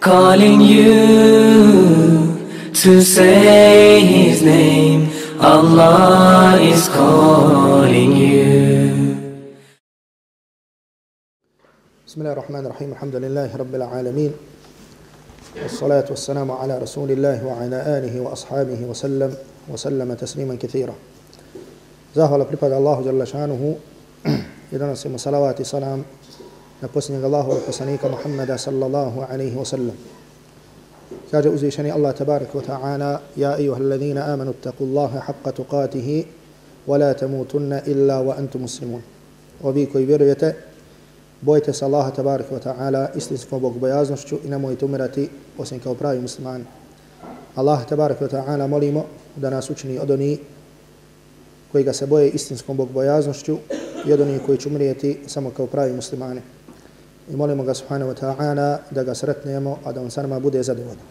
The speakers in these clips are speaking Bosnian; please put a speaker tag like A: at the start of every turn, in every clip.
A: calling you to say his name. Allah is calling you.
B: بسم الله الرحمن الرحيم الحمد لله رب العالمين والصلاة والسلام على رسول الله وعلى آله وأصحابه وسلم وسلم تسليما كثيرا زاهر pripada Allahu جل شانه i donosimo salavat i na posljednjeg Allahovog poslanika Muhammeda sallallahu alaihi wa sallam. Kaže uzvišeni Allah tabarak wa ta'ala Ja ejuha alladhina amanu taku Allahe haqqa tuqatihi wa la tamutunna illa wa antum muslimun. Ovi koji vjerujete, bojte se Allaha tabarak wa ta'ala istinskom bogbojaznošću i nemojte umirati osim kao pravi muslimani. Allah tabarak wa ta'ala molimo da nas učini od oni koji ga se boje istinskom bogbojaznošću i od oni koji će umrijeti samo kao pravi muslimani i molimo ga subhanahu wa ta'ala da ga sretnemo, a da on sa nama bude zadovoljan.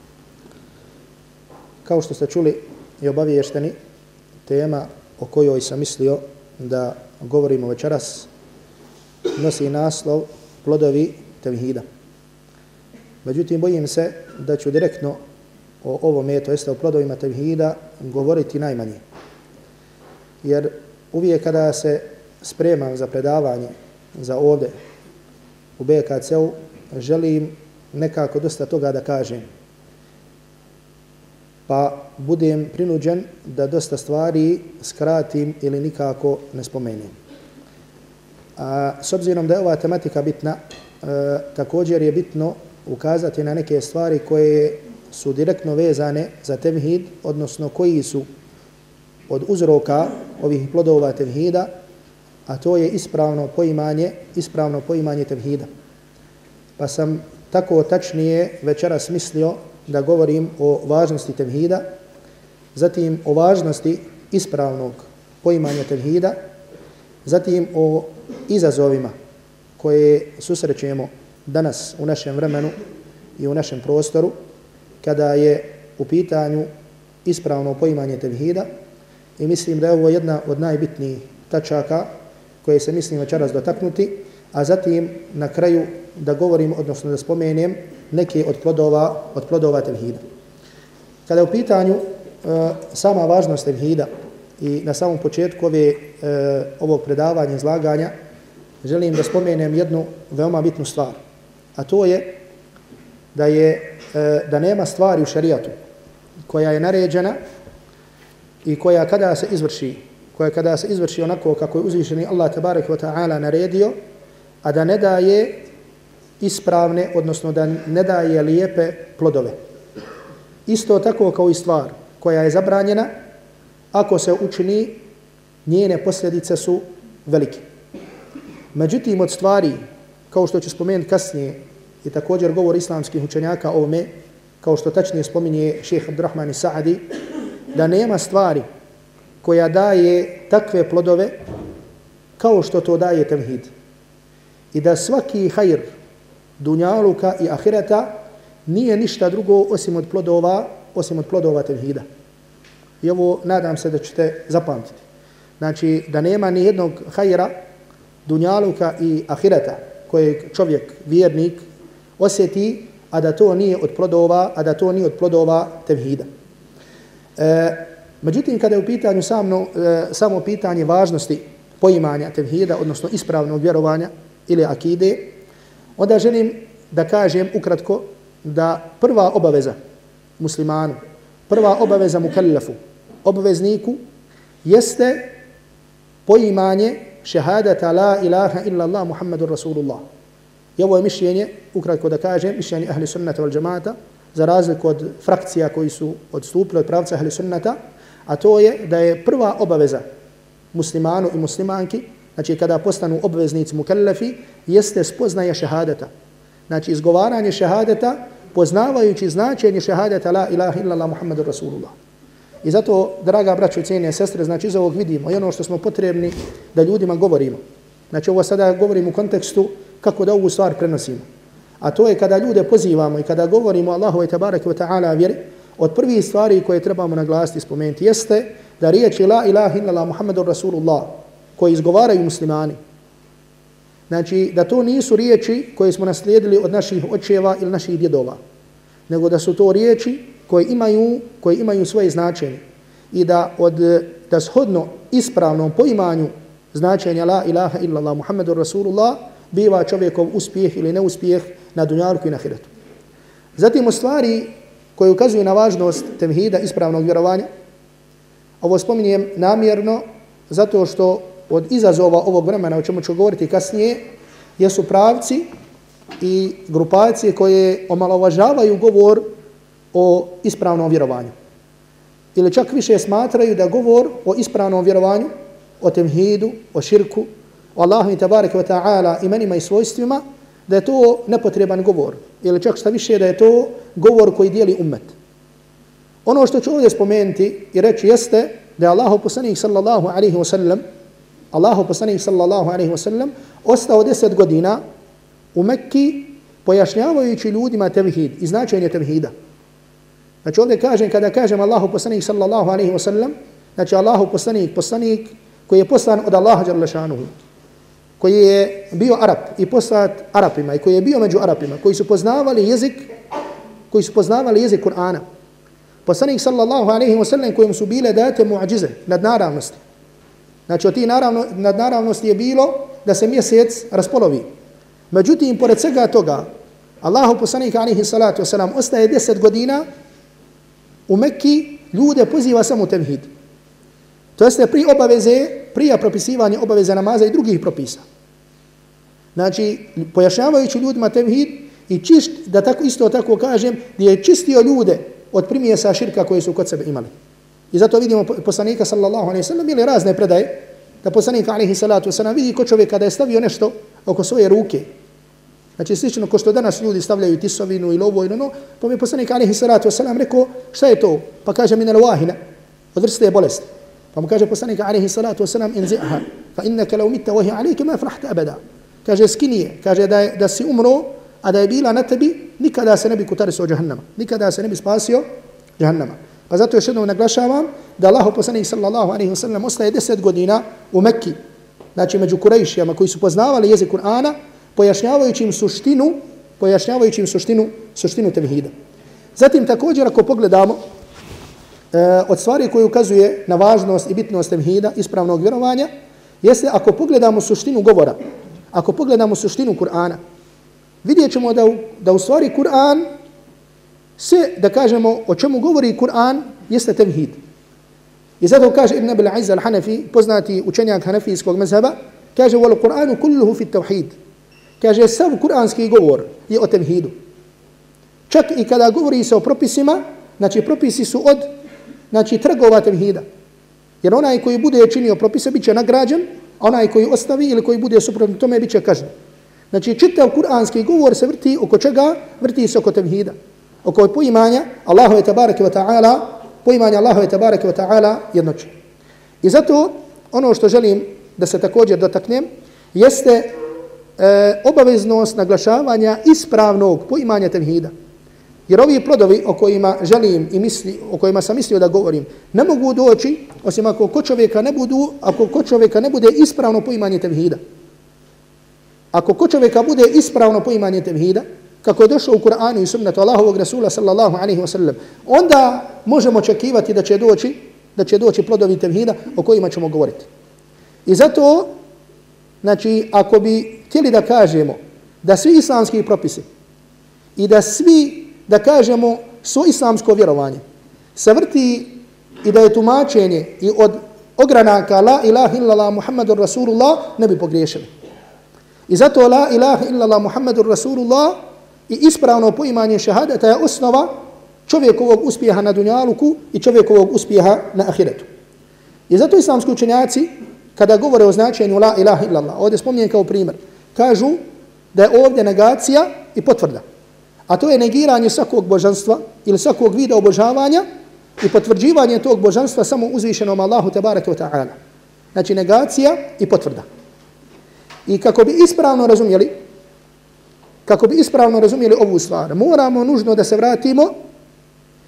B: Kao što ste čuli i obaviješteni, tema o kojoj sam mislio da govorimo večeras nosi naslov plodovi tevhida. Međutim, bojim se da ću direktno o ovom to jeste o plodovima tevhida, govoriti najmanje. Jer uvijek kada se spremam za predavanje, za ovde, u BKC-u, želim nekako dosta toga da kažem. Pa budem prinuđen da dosta stvari skratim ili nikako ne spomenem. A, s obzirom da je ova tematika bitna, e, također je bitno ukazati na neke stvari koje su direktno vezane za tevhid, odnosno koji su od uzroka ovih plodova tevhida, a to je ispravno poimanje, ispravno poimanje tevhida. Pa sam tako tačnije večeras mislio da govorim o važnosti tevhida, zatim o važnosti ispravnog poimanja tevhida, zatim o izazovima koje susrećemo danas u našem vremenu i u našem prostoru, kada je u pitanju ispravno poimanje tevhida i mislim da je ovo jedna od najbitnijih tačaka koje se mislim večeras dotaknuti, a zatim na kraju da govorim, odnosno da spomenem neke od plodova, od plodova tevhida. Kada je u pitanju e, sama važnost tevhida i na samom početku ove, e, ovog predavanja, izlaganja, želim da spomenem jednu veoma bitnu stvar. A to je da je e, da nema stvari u šarijatu koja je naređena i koja kada se izvrši koja kada se izvrši onako kako je uzvišeni Allah tabarak wa ta'ala naredio, a da ne daje ispravne, odnosno da ne daje lijepe plodove. Isto tako kao i stvar koja je zabranjena, ako se učini, njene posljedice su velike. Međutim, od stvari, kao što ću spomenuti kasnije, i također govor islamskih učenjaka ovome, kao što tačnije spominje šeheh Abdurrahman Sa'adi, da nema stvari koja daje takve plodove kao što to daje tevhid. I da svaki hajr dunjaluka i ahireta nije ništa drugo osim od plodova, osim od plodova tevhida. I ovo nadam se da ćete zapamtiti. Znači da nema ni jednog hajra dunjaluka i ahireta koje čovjek, vjernik, osjeti, a da to nije od plodova, a da to nije od plodova tevhida. E, međutim, kada je u pitanju samo, e, samo pitanje važnosti poimanja tevhida, odnosno ispravnog vjerovanja ili akide, onda želim da kažem ukratko da prva obaveza muslimanu, prva obaveza mukallafu, obvezniku, jeste poimanje šehadata la ilaha illa Allah Muhammadur Rasulullah. I ovo je mišljenje, ukratko da kažem, mišljenje ahli sunnata wal džamata, za razliku od frakcija koji su odstupili od pravca ahli sunnata, a to je da je prva obaveza muslimanu i muslimanki, znači kada postanu obveznici mukallafi, jeste spoznaje šehadeta. Znači izgovaranje šehadeta, poznavajući značenje šehadeta la ilaha illallah Muhammadur Rasulullah. I zato, draga braćo i cijene sestre, znači iz ovog vidimo i ono što smo potrebni da ljudima govorimo. Znači ovo sada govorimo u kontekstu kako da ovu stvar prenosimo. A to je kada ljude pozivamo i kada govorimo Allahu i tabaraka wa ta'ala vjeri, od prvih stvari koje trebamo naglasiti i spomenuti jeste da riječi la ilaha illallah Muhammedur Rasulullah koje izgovaraju muslimani. Znači da to nisu riječi koje smo naslijedili od naših očeva ili naših djedova, nego da su to riječi koje imaju, koje imaju svoje značenje i da od da shodno ispravnom poimanju značenja la ilaha illallah Muhammedur Rasulullah biva čovjekov uspjeh ili neuspjeh na dunjarku i na hiretu. Zatim u stvari koje ukazuju na važnost temhida ispravnog vjerovanja, ovo spominjem namjerno zato što od izazova ovog vremena o čemu ću govoriti kasnije jesu pravci i grupacije koje omalovažavaju govor o ispravnom vjerovanju. Ili čak više smatraju da govor o ispravnom vjerovanju, o temhidu, o širku, o Allahu i tabareke wa ta'ala imenima i svojstvima, da je to nepotreban govor. Ili čak šta više da je to govor koji dijeli ummet. Ono što ću ovdje spomenuti i reći jeste da je Allahu poslanik sallallahu alaihi wa sallam Allahu poslanik sallallahu alaihi wa sallam ostao deset godina u Mekki pojašnjavajući ljudima tevhid i značenje tevhida. Znači ovdje kažem, kada kažem Allahu poslanik sallallahu alaihi wa sallam, znači Allahu poslanik, poslanik koji je poslan od Allaha jalla šanuhu, koji je bio Arab i poslat Arapima i koji je bio među Arapima, koji su poznavali jezik, koji su poznavali jezik Kur'ana. Poslanik sallallahu alaihi wa sallam kojim su bile date muadžize nad naravnosti. Znači od ti naravno, nad naravnosti je bilo da se mjesec raspolovi. Međutim, pored svega toga, Allahu poslanik alaihi salatu wasalam ostaje deset godina u Mekki ljude poziva samo tevhidu. To jeste pri obaveze, prija propisivanje obaveze namaza i drugih propisa. Znači, pojašnjavajući ljudima tevhid i čist, da tako isto tako kažem, gdje je čistio ljude od primjesa širka koje su kod sebe imali. I zato vidimo poslanika sallallahu alaihi sallam ili razne predaje, da poslanik alaihi salatu sallam vidi ko čovjek kada je stavio nešto oko svoje ruke. Znači, slično ko što danas ljudi stavljaju tisovinu ili ovo ili ono, pa mi poslanik alaihi salatu sallam rekao, šta je to? Pa kaže mi wahina, od vrste bolesti. Pa mu kaže poslanik alaihi salatu wasalam inzi'ha, fa innaka law mitta wahi alayka ma frahta abada. Kaže skinije, kaže da, je, da si umro, a da je bila na tebi, nikada se ne bi kutarisao džahannama. Nikada se ne bi spasio džahannama. Pa zato još jednom naglašavam da Allah poslanik sallallahu alaihi wasallam ostaje deset godina u Mekki, znači među Kurejšijama koji su poznavali jezik Kur'ana, pojašnjavajući im suštinu, pojašnjavajući im suštinu, suštinu tevhida. Zatim također ako pogledamo e, od stvari koje ukazuje na važnost i bitnost temhida, ispravnog vjerovanja, jeste ako pogledamo suštinu govora, ako pogledamo suštinu Kur'ana, vidjet ćemo da, da u stvari Kur'an, sve da kažemo o čemu govori Kur'an, jeste temhid. I zato kaže Ibn Abil Azza al-Hanafi, poznati učenjak hanafijskog mezheba, kaže wal Kur'anu kulluhu fi tawhid. Kaže sav kur'anski govor je o temhidu. Čak i kada govori se o propisima, znači propisi su od znači trgova tevhida. Jer onaj koji bude činio propise bit će nagrađen, a onaj koji ostavi ili koji bude suprotno tome bit će kažnjen. Znači čitav kuranski govor se vrti oko čega? Vrti se oko tevhida. Oko poimanja Allahu tabareke wa ta'ala, poimanja Allahu tabareke wa ta'ala jednoće. I zato ono što želim da se također dotaknem jeste e, obaveznost naglašavanja ispravnog poimanja tevhida. Jer ovi plodovi o kojima želim i misli, o kojima sam mislio da govorim, ne mogu doći osim ako ko čovjeka ne budu, ako ko čovjeka ne bude ispravno poimanje tevhida. Ako ko čovjeka bude ispravno poimanje tevhida, kako je došlo u Kur'anu i sunnetu Allahovog Rasula sallallahu alaihi wasallam, onda možemo očekivati da će doći, da će doći plodovi tevhida o kojima ćemo govoriti. I zato, znači, ako bi htjeli da kažemo da svi islamski propisi i da svi da kažemo svo islamsko vjerovanje se vrti i da je tumačenje i od ogranaka la ilaha illallah Muhammadur Rasulullah ne bi pogriješili. I zato la ilaha illallah Muhammadur Rasulullah i ispravno poimanje šehadeta je osnova čovjekovog uspjeha na dunjaluku i čovjekovog uspjeha na ahiretu. I zato islamski učenjaci, kada govore o značenju la ilaha illallah, ovdje spominjem kao primjer, kažu da je ovdje negacija i potvrda. A to je negiranje svakog božanstva ili svakog vida obožavanja i potvrđivanje tog božanstva samo uzvišenom Allahu tebareke wa ta'ala. Znači negacija i potvrda. I kako bi ispravno razumjeli, kako bi ispravno razumjeli ovu stvar, moramo nužno da se vratimo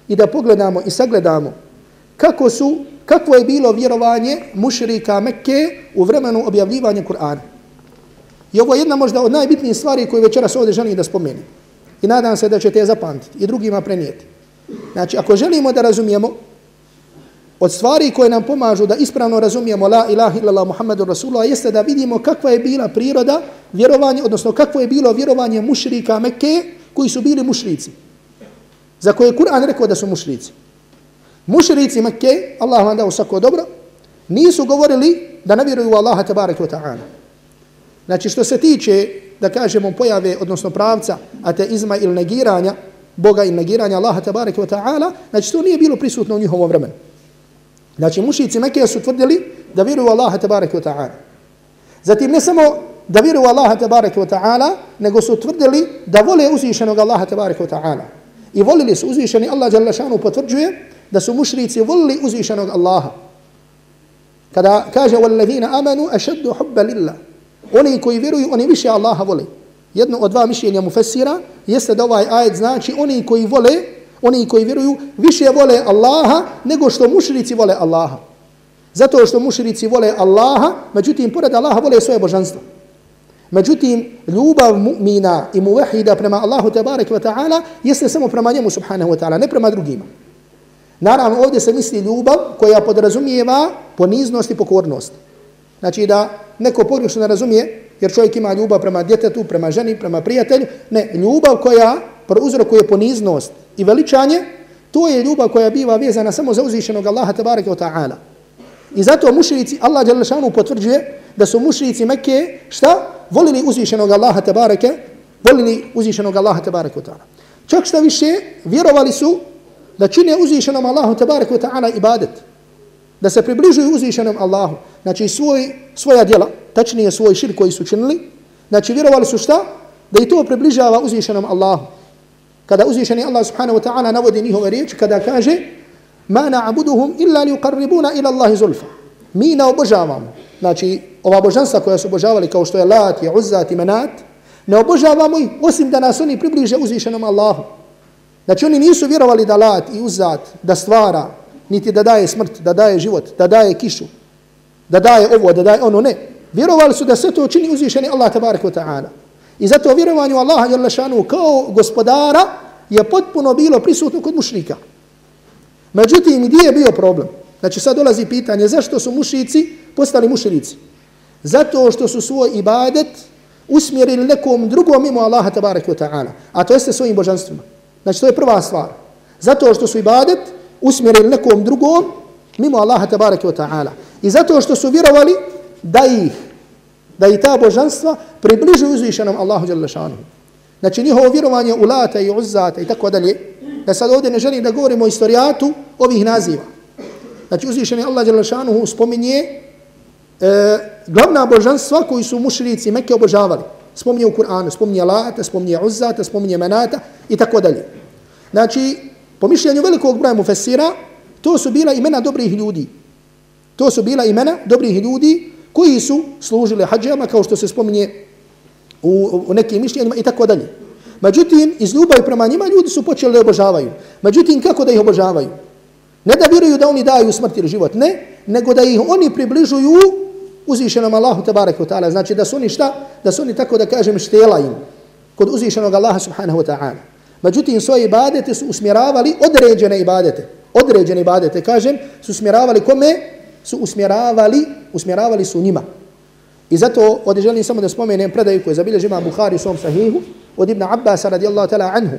B: i da pogledamo i sagledamo kako su, kako je bilo vjerovanje mušrika Mekke u vremenu objavljivanja Kur'ana. I ovo je jedna možda od najbitnijih stvari koje večeras ovdje želim da spomenem. I nadam se da ćete je zapamtiti i drugima prenijeti. Znači, ako želimo da razumijemo od stvari koje nam pomažu da ispravno razumijemo la ilaha illallah Muhammedu Rasulullah, jeste da vidimo kakva je bila priroda vjerovanja, odnosno kakvo je bilo vjerovanje mušrika Mekke koji su bili mušrici. Za koje je Kur'an rekao da su mušrici. Mušrici Mekke, Allah vam dao svako dobro, nisu govorili da ne vjeruju u Allaha tabaraka wa ta'ala. Znači, što se tiče, da kažemo, pojave, odnosno pravca ateizma ili negiranja, Boga i negiranja Allaha tabaraka wa ta'ala, znači to nije bilo prisutno u njihovom vremenu. Znači mušici Mekke su tvrdili da vjeruju Allaha tabaraka wa ta'ala. Zatim ne samo da vjeruju Allaha tabaraka wa ta'ala, nego su tvrdili da vole uzvišenog Allaha tabaraka wa ta'ala. I volili su uzvišeni Allah jalla šanu potvrđuje da su mušrici volili uzvišenog Allaha. Kada kaže وَالَّذِينَ آمَنُوا أَشَدُّ حُبَّ لِلَّهِ Oni koji vjeruju, oni više Allaha vole jedno od dva mišljenja mufessira jeste da ovaj ajet znači oni koji vole, oni koji vjeruju, više vole Allaha nego što mušrici vole Allaha. Zato što mušrici vole Allaha, međutim, pored Allaha vole svoje božanstvo. Međutim, ljubav mu'mina i muvahida prema Allahu tabarak wa ta'ala jeste samo prema njemu subhanahu wa ta'ala, ne prema drugima. Naravno, ovdje se misli ljubav koja podrazumijeva poniznost i pokornost. Znači da neko pogrešno ne razumije, jer čovjek ima ljubav prema djetetu, prema ženi, prema prijatelju. Ne, ljubav koja uzrokuje poniznost i veličanje, to je ljubav koja biva vezana samo za uzvišenog Allaha tabaraka wa ta'ala. I zato mušrici, Allah Đalešanu potvrđuje da su mušrici Mekke, šta? Volili uzvišenog Allaha tabaraka, volili uzvišenog Allaha tabaraka wa ta'ala. Čak šta više, vjerovali su da čine uzvišenom Allahu tabaraka wa ta'ala ibadet. Da se približuju uzvišenom Allahu. Znači svoj, svoja djela, tačnije svoj šir koji su činili, znači vjerovali su šta? Da i to približava uzvišenom Allahu. Kada uzvišeni Allah subhanahu wa ta'ala navodi njihove riječi, kada kaže Ma na'buduhum illa li uqarribuna ila Allahi zulfa. Mi ne obožavamo. Znači, ova božanstva koja su obožavali kao što je Lat, je Uzzat i Manat, ne obožavamo ih osim da nas oni približe uzvišenom Allahu. Znači, oni nisu vjerovali da Lat i Uzzat da stvara, niti da daje smrt, da daje život, da daje kišu, da daje ovo, da daje ono, ne. Vjerovali su da sve to čini uzvišeni Allah tabarak wa ta'ala. I zato vjerovanju Allaha jalla šanu kao gospodara je potpuno bilo prisutno kod mušrika. Međutim, gdje je bio problem? Znači sad dolazi pitanje zašto su mušici postali mušrici? Zato što su svoj ibadet usmjerili nekom drugom mimo Allaha tabarak wa ta'ala. A to jeste svojim božanstvima. Znači to je prva stvar. Zato što su ibadet usmjerili nekom drugom mimo Allaha tabaraka wa ta'ala. I zato što su vjerovali da ih, da i ta božanstva približuju uzvišenom Allahu jalla šanuhu. Znači njihovo vjerovanje u lata i uzzata i tako dalje, da sad ovdje ne želim da govorimo o istorijatu ovih naziva. Znači uzvišeni Allah jalla šanuhu spominje e, glavna božanstva koji su mušrici Mekke obožavali. Spominje u Kur'anu, spominje lata, spominje uzzata, spominje Menata i tako dalje. Znači, po mišljenju velikog broja mufessira, to su bila imena dobrih ljudi. To su bila imena dobrih ljudi koji su služili hađama kao što se spominje u, u nekim mišljenjima i tako dalje. Međutim, iz ljubavi prema njima ljudi su počeli da obožavaju. Međutim, kako da ih obožavaju? Ne da vjeruju da oni daju smrt ili život, ne, nego da ih oni približuju uzvišenom Allahu tabarak wa ta'ala. Znači da su oni šta? Da su oni tako da kažem štela im kod uzvišenog Allaha subhanahu wa ta'ala. Međutim, svoje ibadete su usmjeravali određene ibadete. Određene ibadete, kažem, su usmjeravali kome? su usmjeravali, usmjeravali su njima. I zato ovdje želim samo da spomenem predaju koju zabilježi ima Bukhari u svom sahihu od Ibn Abbas radijallahu ta'ala anhu.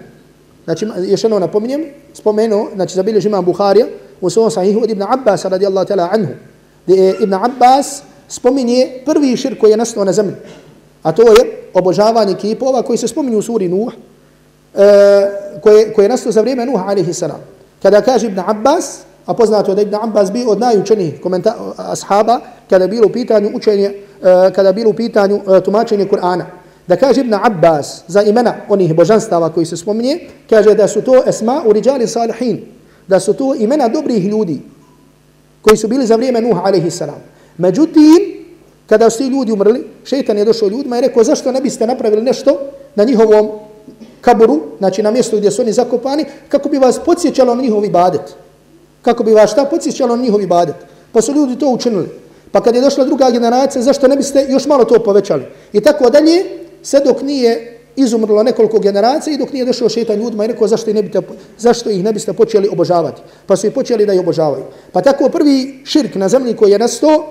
B: Znači, još jedno napominjem, spomenuo, znači zabilježi imam Buharija, u svom sahihu od Ibn Abbas radijallahu ta'ala anhu, gdje Ibn Abbas spominje prvi širk koji je nastao na zemlji. A to je obožavanje kipova koji se spominju u suri Nuh, E, koje, koje je nastao za vrijeme Nuh alaihi salam. Kada kaže Ibn Abbas, a poznato je da Ibn Abbas bio od najučenijih ashaba, kada bilo u pitanju učenje, e, kada bilo u pitanju e, tumačenje Kur'ana. Da kaže Ibn Abbas za imena onih božanstava koji se spominje, kaže da su to esma u riđali salihin, da su to imena dobrih ljudi koji su bili za vrijeme Nuh alaihi salam. Međutim, kada su ti ljudi umrli, šeitan je došao ljudima i rekao zašto ne biste napravili nešto na njihovom kaburu, znači na mjestu gdje su oni zakopani, kako bi vas podsjećalo na njihovi ibadet. Kako bi vas šta podsjećalo na njihovi ibadet. Pa su ljudi to učinili. Pa kad je došla druga generacija, zašto ne biste još malo to povećali? I tako dalje, sve dok nije izumrlo nekoliko generacija i dok nije došao šetan ljudima i rekao zašto ih, ne biste, zašto ih ne biste počeli obožavati. Pa su i počeli da ih obožavaju. Pa tako prvi širk na zemlji koji je nastao,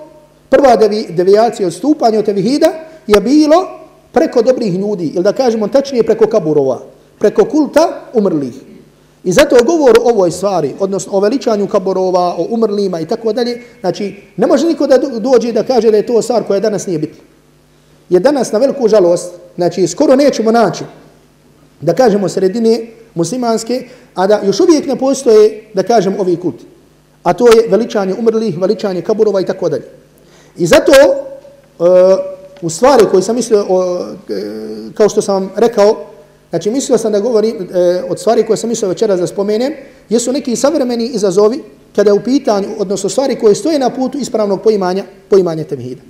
B: prva devi, devijacija od stupanja od tevihida je bilo preko dobrih ljudi, ili da kažemo tačnije preko kaburova, preko kulta umrlih. I zato govor o ovoj stvari, odnosno o veličanju kaburova, o umrlima i tako dalje, znači ne može niko da dođe da kaže da je to stvar koja danas nije bitna. Je danas na veliku žalost, znači skoro nećemo naći, da kažemo sredine muslimanske, a da još uvijek ne postoje, da kažem, ovi kulti. A to je veličanje umrlih, veličanje kaburova i tako dalje. I zato uh, u stvari koje sam mislio, uh, kao što sam vam rekao, znači mislio sam da govorim e, od stvari koje sam mislio večeras da spomenem, jesu neki savremeni izazovi kada je u pitanju, odnosno stvari koje stoje na putu ispravnog poimanja, poimanja temhida.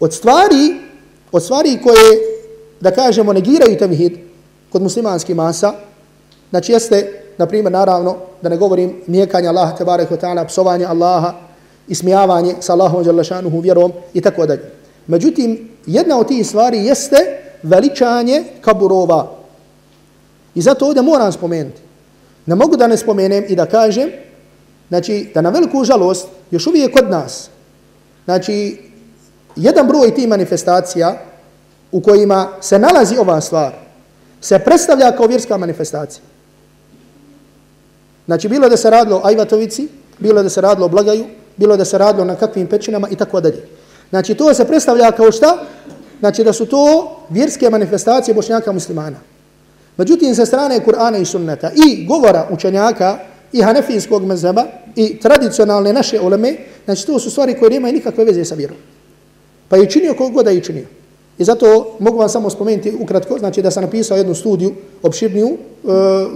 B: Od stvari, od stvari koje, da kažemo, negiraju temhid kod muslimanskih masa, znači jeste, na primjer, naravno, da ne govorim nijekanje Allaha, tebarek wa ta'ala, psovanje Allaha, ismijavanje sa Allahom vjerom i tako dalje. Međutim, jedna od tih stvari jeste veličanje kaburova. I zato ovdje moram spomenuti. Ne mogu da ne spomenem i da kažem, znači, da na veliku žalost, još uvijek kod nas, znači, jedan broj tih manifestacija u kojima se nalazi ova stvar, se predstavlja kao vjerska manifestacija. Znači, bilo da se radilo o Ajvatovici, bilo da se radilo o Blagaju, bilo da se radilo na kakvim pećinama i tako dalje. Znači to se predstavlja kao šta? Znači da su to vjerske manifestacije bošnjaka muslimana. Međutim, sa strane Kur'ana i sunneta i govora učenjaka i hanefijskog mezheba i tradicionalne naše uleme, znači to su stvari koje nemaju nikakve veze sa vjerom. Pa je činio kog god je činio. I zato mogu vam samo spomenuti ukratko, znači da sam napisao jednu studiju, opširniju, e,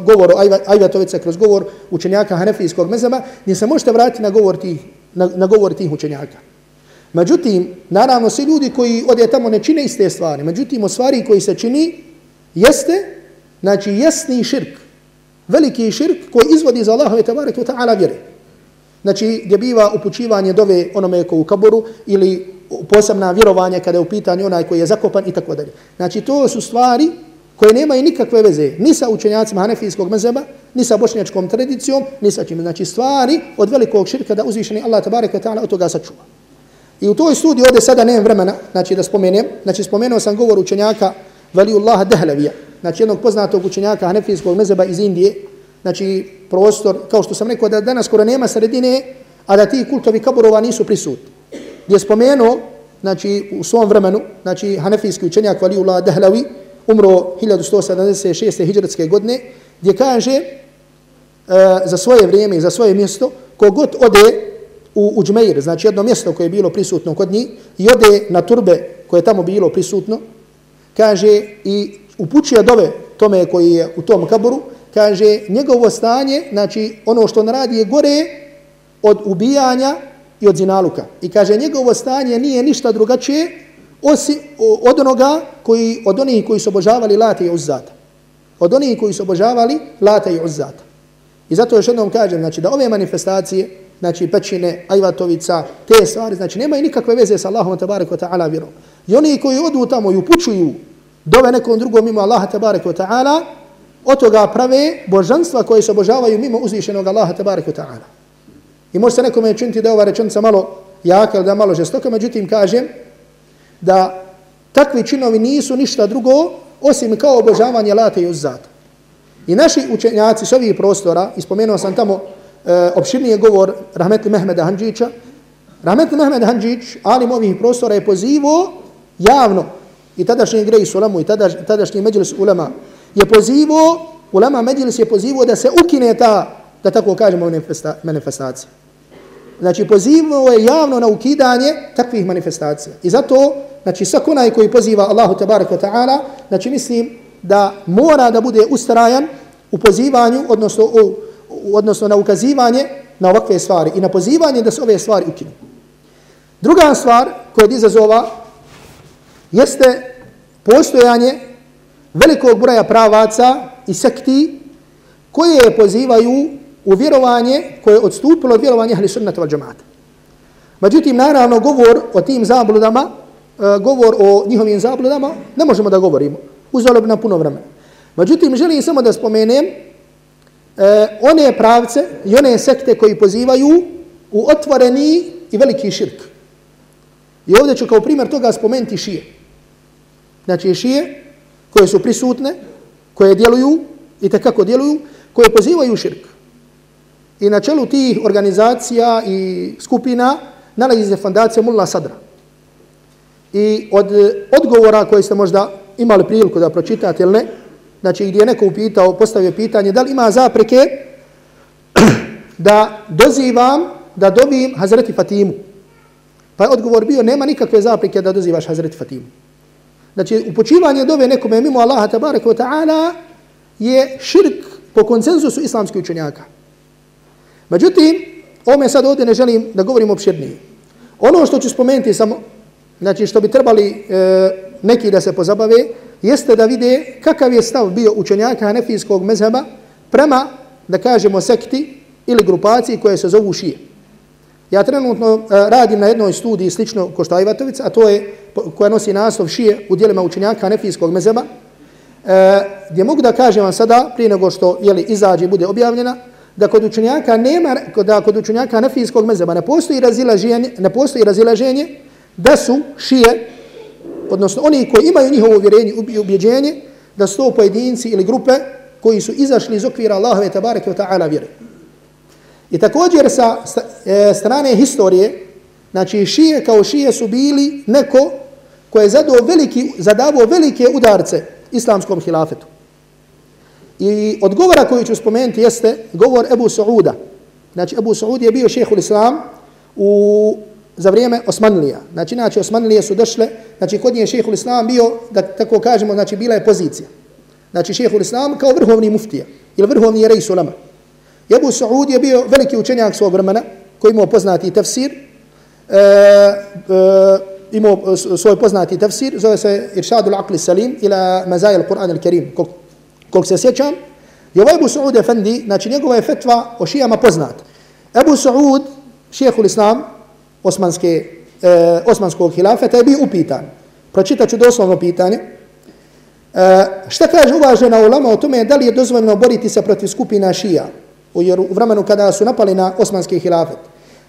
B: govor o Ajvatovice kroz govor učenjaka hanefijskog mezheba, gdje se možete vratiti na govor tih na, na govor tih učenjaka. Međutim, naravno, svi ljudi koji ode tamo ne čine iste stvari. Međutim, o stvari koji se čini jeste, znači, jesni širk. Veliki širk koji izvodi za Allahove tabarak wa ta'ala vjere. Znači, gdje biva upućivanje dove onome ko u kaboru ili posebna vjerovanja kada je u pitanju onaj koji je zakopan i tako dalje. Znači, to su stvari koje nemaju nikakve veze ni sa učenjacima hanefijskog mezeba, ni sa bošnjačkom tradicijom, ni sa čim. Znači stvari od velikog širka da uzvišeni Allah tabareka ta'ala od toga sačuva. I u toj studiji ovdje sada nemam vremena, znači da spomenem, znači spomenuo sam govor učenjaka Valiullaha Dehlavija, znači jednog poznatog učenjaka hanefijskog mezeba iz Indije, znači prostor, kao što sam rekao da danas skoro nema sredine, a da ti kultovi kaburova nisu prisutni. Gdje je spomenuo, znači u svom vremenu, znači hanefijski učenjak Valiullaha Dehlavi, umro 1176. hijđarske godine, gdje kaže e, za svoje vrijeme i za svoje mjesto, kogod ode u Uđmeir, znači jedno mjesto koje je bilo prisutno kod njih, i ode na turbe koje je tamo bilo prisutno, kaže i upućuje dove tome koji je u tom kaburu, kaže njegovo stanje, znači ono što on radi je gore od ubijanja i od zinaluka. I kaže njegovo stanje nije ništa drugačije osi, od onoga koji, od onih koji su obožavali late i Uzzata. Od onih koji su obožavali late i Uzzata. I zato još jednom kažem, znači da ove manifestacije, znači pećine, ajvatovica, te stvari, znači nemaju nikakve veze sa Allahom tabaraka ta'ala vjerom. I oni koji odu tamo i upućuju dove nekom drugom mimo Allaha tabaraka ta'ala, od toga prave božanstva koje se obožavaju mimo uzvišenog Allaha tabaraka ta'ala. I može se nekome činiti da je ova rečenica malo jaka ili da malo žestoka, međutim kažem, da takvi činovi nisu ništa drugo osim kao obožavanje late i uzzata. I naši učenjaci s ovih prostora, ispomenuo sam tamo e, je govor Rahmetli Mehmeda Hanđića, Rahmetli Mehmed Hanđić, alim ovih prostora, je pozivo javno i tadašnji grejs sulamu i tadaš, tadašnji međulis Ulama je pozivo, Ulama međulis je pozivo da se ukine ta, da tako kažemo, manifestacija. Znači, pozivo je javno na ukidanje takvih manifestacija. I zato, znači, svak onaj koji poziva Allahu tabaraka ta'ala, znači, mislim da mora da bude ustrajan u pozivanju, odnosno, u, odnosno na ukazivanje na ovakve stvari i na pozivanje da se ove stvari ukinu. Druga stvar koja je izazova jeste postojanje velikog broja pravaca i sekti koje pozivaju u vjerovanje koje je odstupilo od vjerovanja ahli sunnata wal džamata. Međutim, naravno, govor o tim zabludama, e, govor o njihovim zabludama, ne možemo da govorimo. Uzalo bi nam puno vremena. Međutim, želim samo da spomenem e, one pravce i one sekte koji pozivaju u otvoreni i veliki širk. I ovdje ću kao primjer toga spomenuti šije. Znači šije koje su prisutne, koje djeluju i kako djeluju, koje pozivaju širk. I na čelu tih organizacija i skupina nalazi se fondacija Mulla Sadra. I od odgovora koje ste možda imali priliku da pročitate ili ne, znači gdje je neko upitao, postavio pitanje da li ima zapreke da dozivam, da dobijem Hazreti Fatimu. Pa je odgovor bio, nema nikakve zapreke da dozivaš Hazreti Fatimu. Znači, upočivanje dove nekome mimo Allaha tabaraka wa ta'ala je širk po konsenzusu islamskih učenjaka. Međutim, ome sad ovdje ne želim da govorim opširnije. Ono što ću spomenuti samo, znači što bi trebali e, neki da se pozabave, jeste da vide kakav je stav bio učenjaka hanefijskog mezheba prema, da kažemo, sekti ili grupaciji koje se zovu šije. Ja trenutno uh, radim na jednoj studiji slično ko što Ajvatovic, a to je koja nosi naslov šije u dijelima učenjaka nefijskog mezeba, uh, e, gdje mogu da kažem vam sada, prije nego što jeli, izađe i bude objavljena, da kod učenjaka nema, da kod učenjaka nefijskog mezeba ne postoji razilaženje, ne postoji razilaženje da su šije, odnosno oni koji imaju njihovo uvjerenje i ubjeđenje, da su to pojedinci ili grupe koji su izašli iz okvira Allahove tabareke wa ta'ala vjere. I također sa e, strane historije, znači šije kao šije su bili neko koje je zadao veliki, zadavao velike udarce islamskom hilafetu. I odgovora koji ću spomenuti jeste govor Ebu Sauda. Znači Ebu Saud je bio šehhul islam u, za vrijeme Osmanlija. Znači, znači Osmanlije su došle, znači kod nje šehhul islam bio, da tako kažemo, znači bila je pozicija. Znači šehhul islam kao vrhovni muftija ili vrhovni rejs ulama. Jebu Saud je bio veliki učenjak svog vremena, koji imao poznati tefsir, e, e, imao svoj poznati tefsir, zove se Iršadul Aqli Salim ila Mazajal Kur'an al-Karim, koliko kol se sjećam. I ovaj Ebu Saud Efendi, znači njegova je fetva o šijama poznat. Ebu Saud, šehhul Islam, osmanske, e, osmanskog hilafeta, je bio upitan. Pročitaću doslovno pitanje. E, šta kaže uvažena ulama o tome da li je dozvoljeno boriti se protiv skupina šija? u, jer u vremenu kada su napali na osmanski hilafet.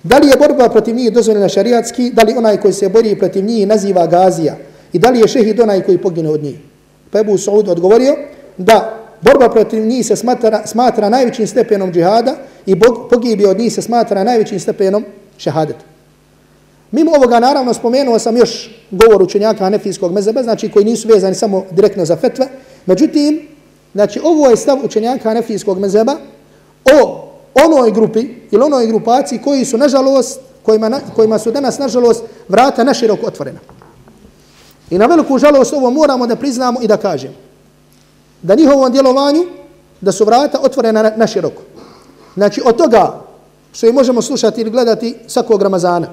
B: Da li je borba protiv njih dozvoljena šariatski, da li onaj koji se bori protiv njih naziva gazija i da li je šehid onaj koji pogine od njih? Pa Ebu Saud odgovorio da borba protiv njih se smatra, smatra najvećim stepenom džihada i pogibi od njih se smatra najvećim stepenom šehadeta. Mimo ovoga, naravno, spomenuo sam još govor učenjaka Hanefijskog mezeba, znači koji nisu vezani samo direktno za fetve. Međutim, znači, ovo je stav učenjaka Hanefijskog mezeba, o onoj grupi ili onoj grupaciji koji su, nažalost, kojima, kojima su danas, nažalost, vrata naširoko otvorena. I na veliku žalost ovo moramo da priznamo i da kažemo. Da njihovom djelovanju, da su vrata otvorena na, naširoko. Znači, od toga što i možemo slušati ili gledati svakog Ramazana.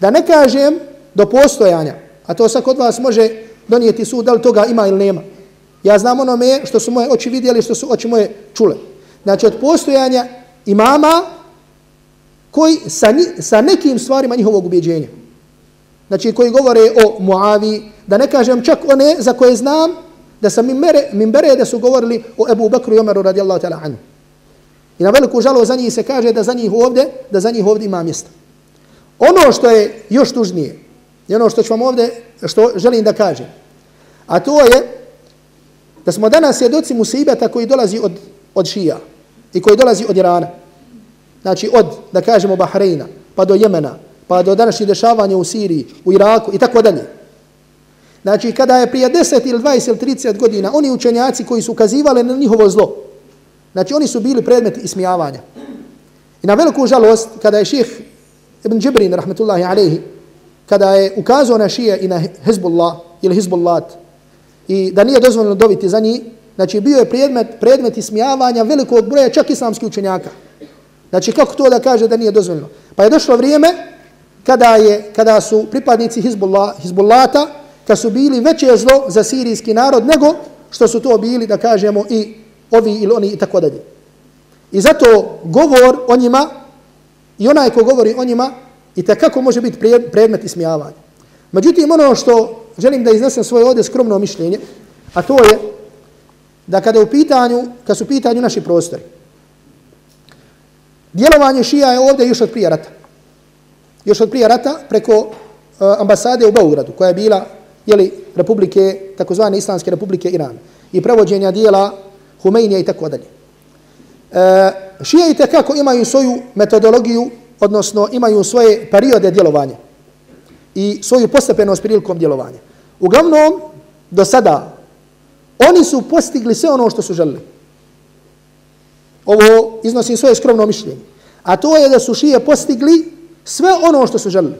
B: Da ne kažem do postojanja, a to sad kod vas može donijeti sud, da li toga ima ili nema. Ja znam onome što su moje oči vidjeli, što su oči moje čule znači od postojanja imama koji sa, sa nekim stvarima njihovog ubjeđenja. Znači koji govore o Muavi, da ne kažem čak one za koje znam da sam mimbere, mimbere da su govorili o Ebu Bekru i Omeru radijallahu ta'ala anhu. I na veliku žalo za njih se kaže da za njih ovdje, da za njih ovdje ima mjesta. Ono što je još tužnije, i ono što ću vam ovdje, što želim da kažem, a to je da smo danas svjedoci musibeta koji dolazi od, od šija i koji dolazi od Irana. Znači od, da kažemo, Bahreina, pa do Jemena, pa do današnjih dešavanja u Siriji, u Iraku i tako dalje. Znači, kada je prije 10 ili 20 ili 30 godina, oni učenjaci koji su ukazivali na njihovo zlo, znači oni su bili predmet ismijavanja. I na veliku žalost, kada je ših Ibn Džibrin, rahmetullahi alaihi, kada je ukazao na šije i na Hezbollah ili Hezbollat i da nije dozvoljeno dobiti za njih, znači bio je predmet, predmet ismijavanja velikog broja čak islamskih učenjaka. Znači kako to da kaže da nije dozvoljeno? Pa je došlo vrijeme kada, je, kada su pripadnici Hezbollah, Hezbollata, kad su bili veće zlo za sirijski narod nego što su to bili, da kažemo, i ovi ili oni i tako dalje. I zato govor o njima i onaj ko govori o njima i kako može biti predmet ismijavanja. Međutim, ono što želim da iznesem svoje ovdje skromno mišljenje, a to je da kada, u pitanju, kad su u pitanju naši prostori, djelovanje šija je ovdje još od prije rata. Još od prije rata preko uh, ambasade u Beogradu, koja je bila jeli, republike, takozvane islamske republike Iran i prevođenja dijela Humeinija i tako dalje. Eh, šije i tekako imaju svoju metodologiju, odnosno imaju svoje periode djelovanja i svoju postepenost prilikom djelovanja. Uglavnom, do sada, oni su postigli sve ono što su želili. Ovo iznosim svoje skromno mišljenje. A to je da su šije postigli sve ono što su želili.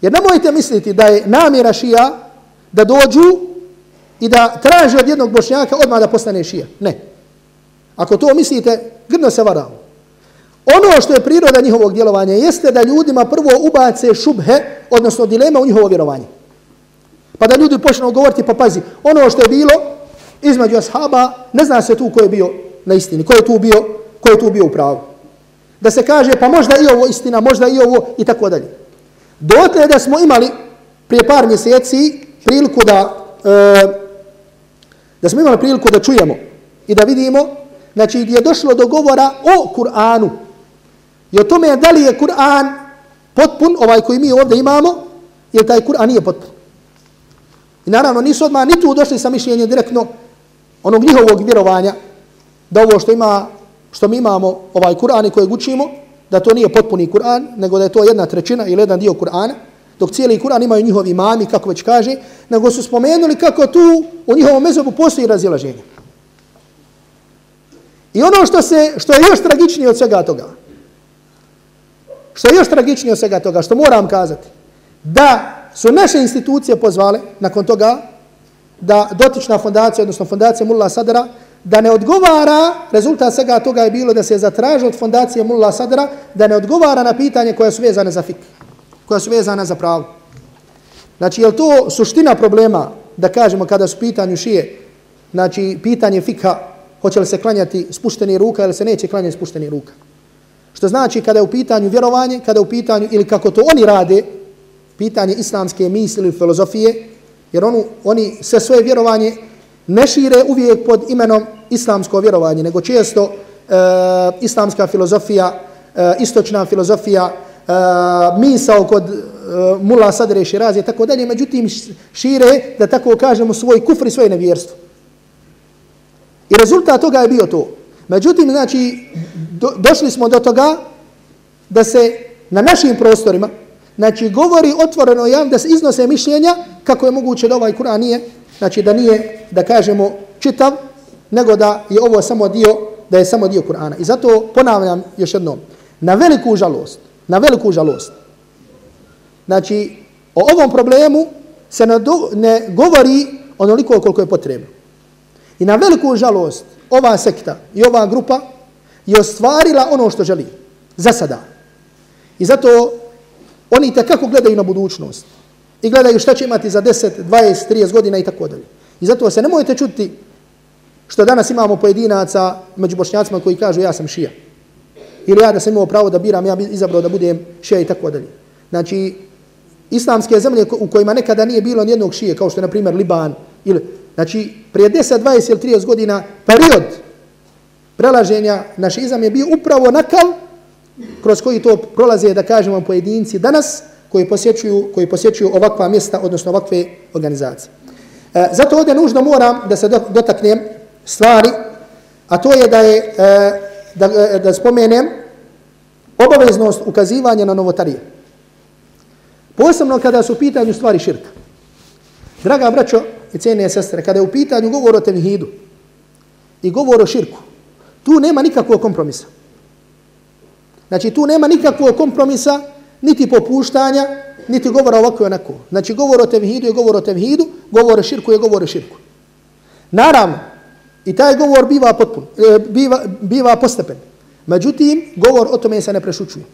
B: Jer nemojte misliti da je namjera šija da dođu i da traže od jednog bošnjaka odmah da postane šija. Ne. Ako to mislite, grdno se varamo. Ono što je priroda njihovog djelovanja jeste da ljudima prvo ubace šubhe, odnosno dilema u njihovo vjerovanje. Pa da ljudi počnu govoriti, pa pazi, ono što je bilo između ashaba, ne zna se tu ko je bio na istini, ko je tu bio, ko je tu bio u pravu. Da se kaže, pa možda i ovo istina, možda i ovo i tako dalje. Dotle da smo imali prije par mjeseci priliku da, e, da smo imali priliku da čujemo i da vidimo, znači gdje je došlo do govora o Kur'anu. I o tome da li je Kur'an potpun, ovaj koji mi ovdje imamo, jer taj Kur'an nije potpun. I naravno nisu odmah ni tu došli sa mišljenjem direktno onog njihovog vjerovanja, da ovo što ima što mi imamo ovaj Kur'an i kojeg učimo, da to nije potpuni Kur'an, nego da je to jedna trećina ili jedan dio Kur'ana, dok cijeli Kur'an imaju njihovi imami, kako već kaže, nego su spomenuli kako tu u njihovom mezobu postoji razilaženje. I ono što, se, što je još tragičnije od svega toga, što je još tragičnije od svega toga, što moram kazati, da su naše institucije pozvale nakon toga da dotična fondacija, odnosno fondacija Mulla Sadara, da ne odgovara, rezultat svega toga je bilo da se zatraži od fondacije Mulla Sadra da ne odgovara na pitanje koje su vezane za fik, koja su vezane za pravo. Znači, je to suština problema, da kažemo, kada su pitanju šije, znači, pitanje fikha, hoće li se klanjati spušteni ruka ili se neće klanjati spušteni ruka. Što znači, kada je u pitanju vjerovanje, kada je u pitanju, ili kako to oni rade, pitanje islamske misli ili filozofije, jer onu, oni sve svoje vjerovanje ne šire uvijek pod imenom islamsko vjerovanje, nego često e, islamska filozofija, e, istočna filozofija, e, misao kod e, mula sadre širazije, tako dalje, međutim šire, da tako kažemo, svoj kufri, svoje nevjerstvo. I rezultat toga je bio to. Međutim, znači, do, došli smo do toga da se na našim prostorima, znači, govori otvoreno javno da se iznose mišljenja kako je moguće da ovaj Kur'an nije znači da nije, da kažemo, čitav, nego da je ovo samo dio, da je samo dio Kur'ana. I zato ponavljam još jednom, na veliku žalost, na veliku žalost, znači, o ovom problemu se ne, do, ne govori onoliko koliko je potrebno. I na veliku žalost, ova sekta i ova grupa je ostvarila ono što želi, za sada. I zato oni kako gledaju na budućnost i gledaju šta će imati za 10, 20, 30 godina i tako dalje. I zato se ne mojete čuti što danas imamo pojedinaca među bošnjacima koji kažu ja sam šija. Ili ja da sam imao pravo da biram, ja bi izabrao da budem šija i tako dalje. Znači, islamske zemlje u kojima nekada nije bilo nijednog šije, kao što je, na primjer, Liban, ili, znači, prije 10, 20 ili 30 godina, period prelaženja našizam je bio upravo nakal kroz koji to prolaze, da kažemo, pojedinci danas, koji posjećuju, koji posjećuju ovakva mjesta, odnosno ovakve organizacije. E, zato ovdje nužno moram da se dotaknem stvari, a to je da je, e, da, e, da spomenem obaveznost ukazivanja na novotarije. Posebno kada su u pitanju stvari širka. Draga braćo i cijene sestre, kada je u pitanju govor o tevhidu i govor o širku, tu nema nikakvog kompromisa. Znači tu nema nikakvog kompromisa, niti popuštanja, niti govora ovako i onako. Znači govor o tevhidu je govor o tevhidu, govor o širku je govor o širku. Naravno, i taj govor biva, potpun, e, biva, biva postepen. Međutim, govor o tome se ne prešučuje.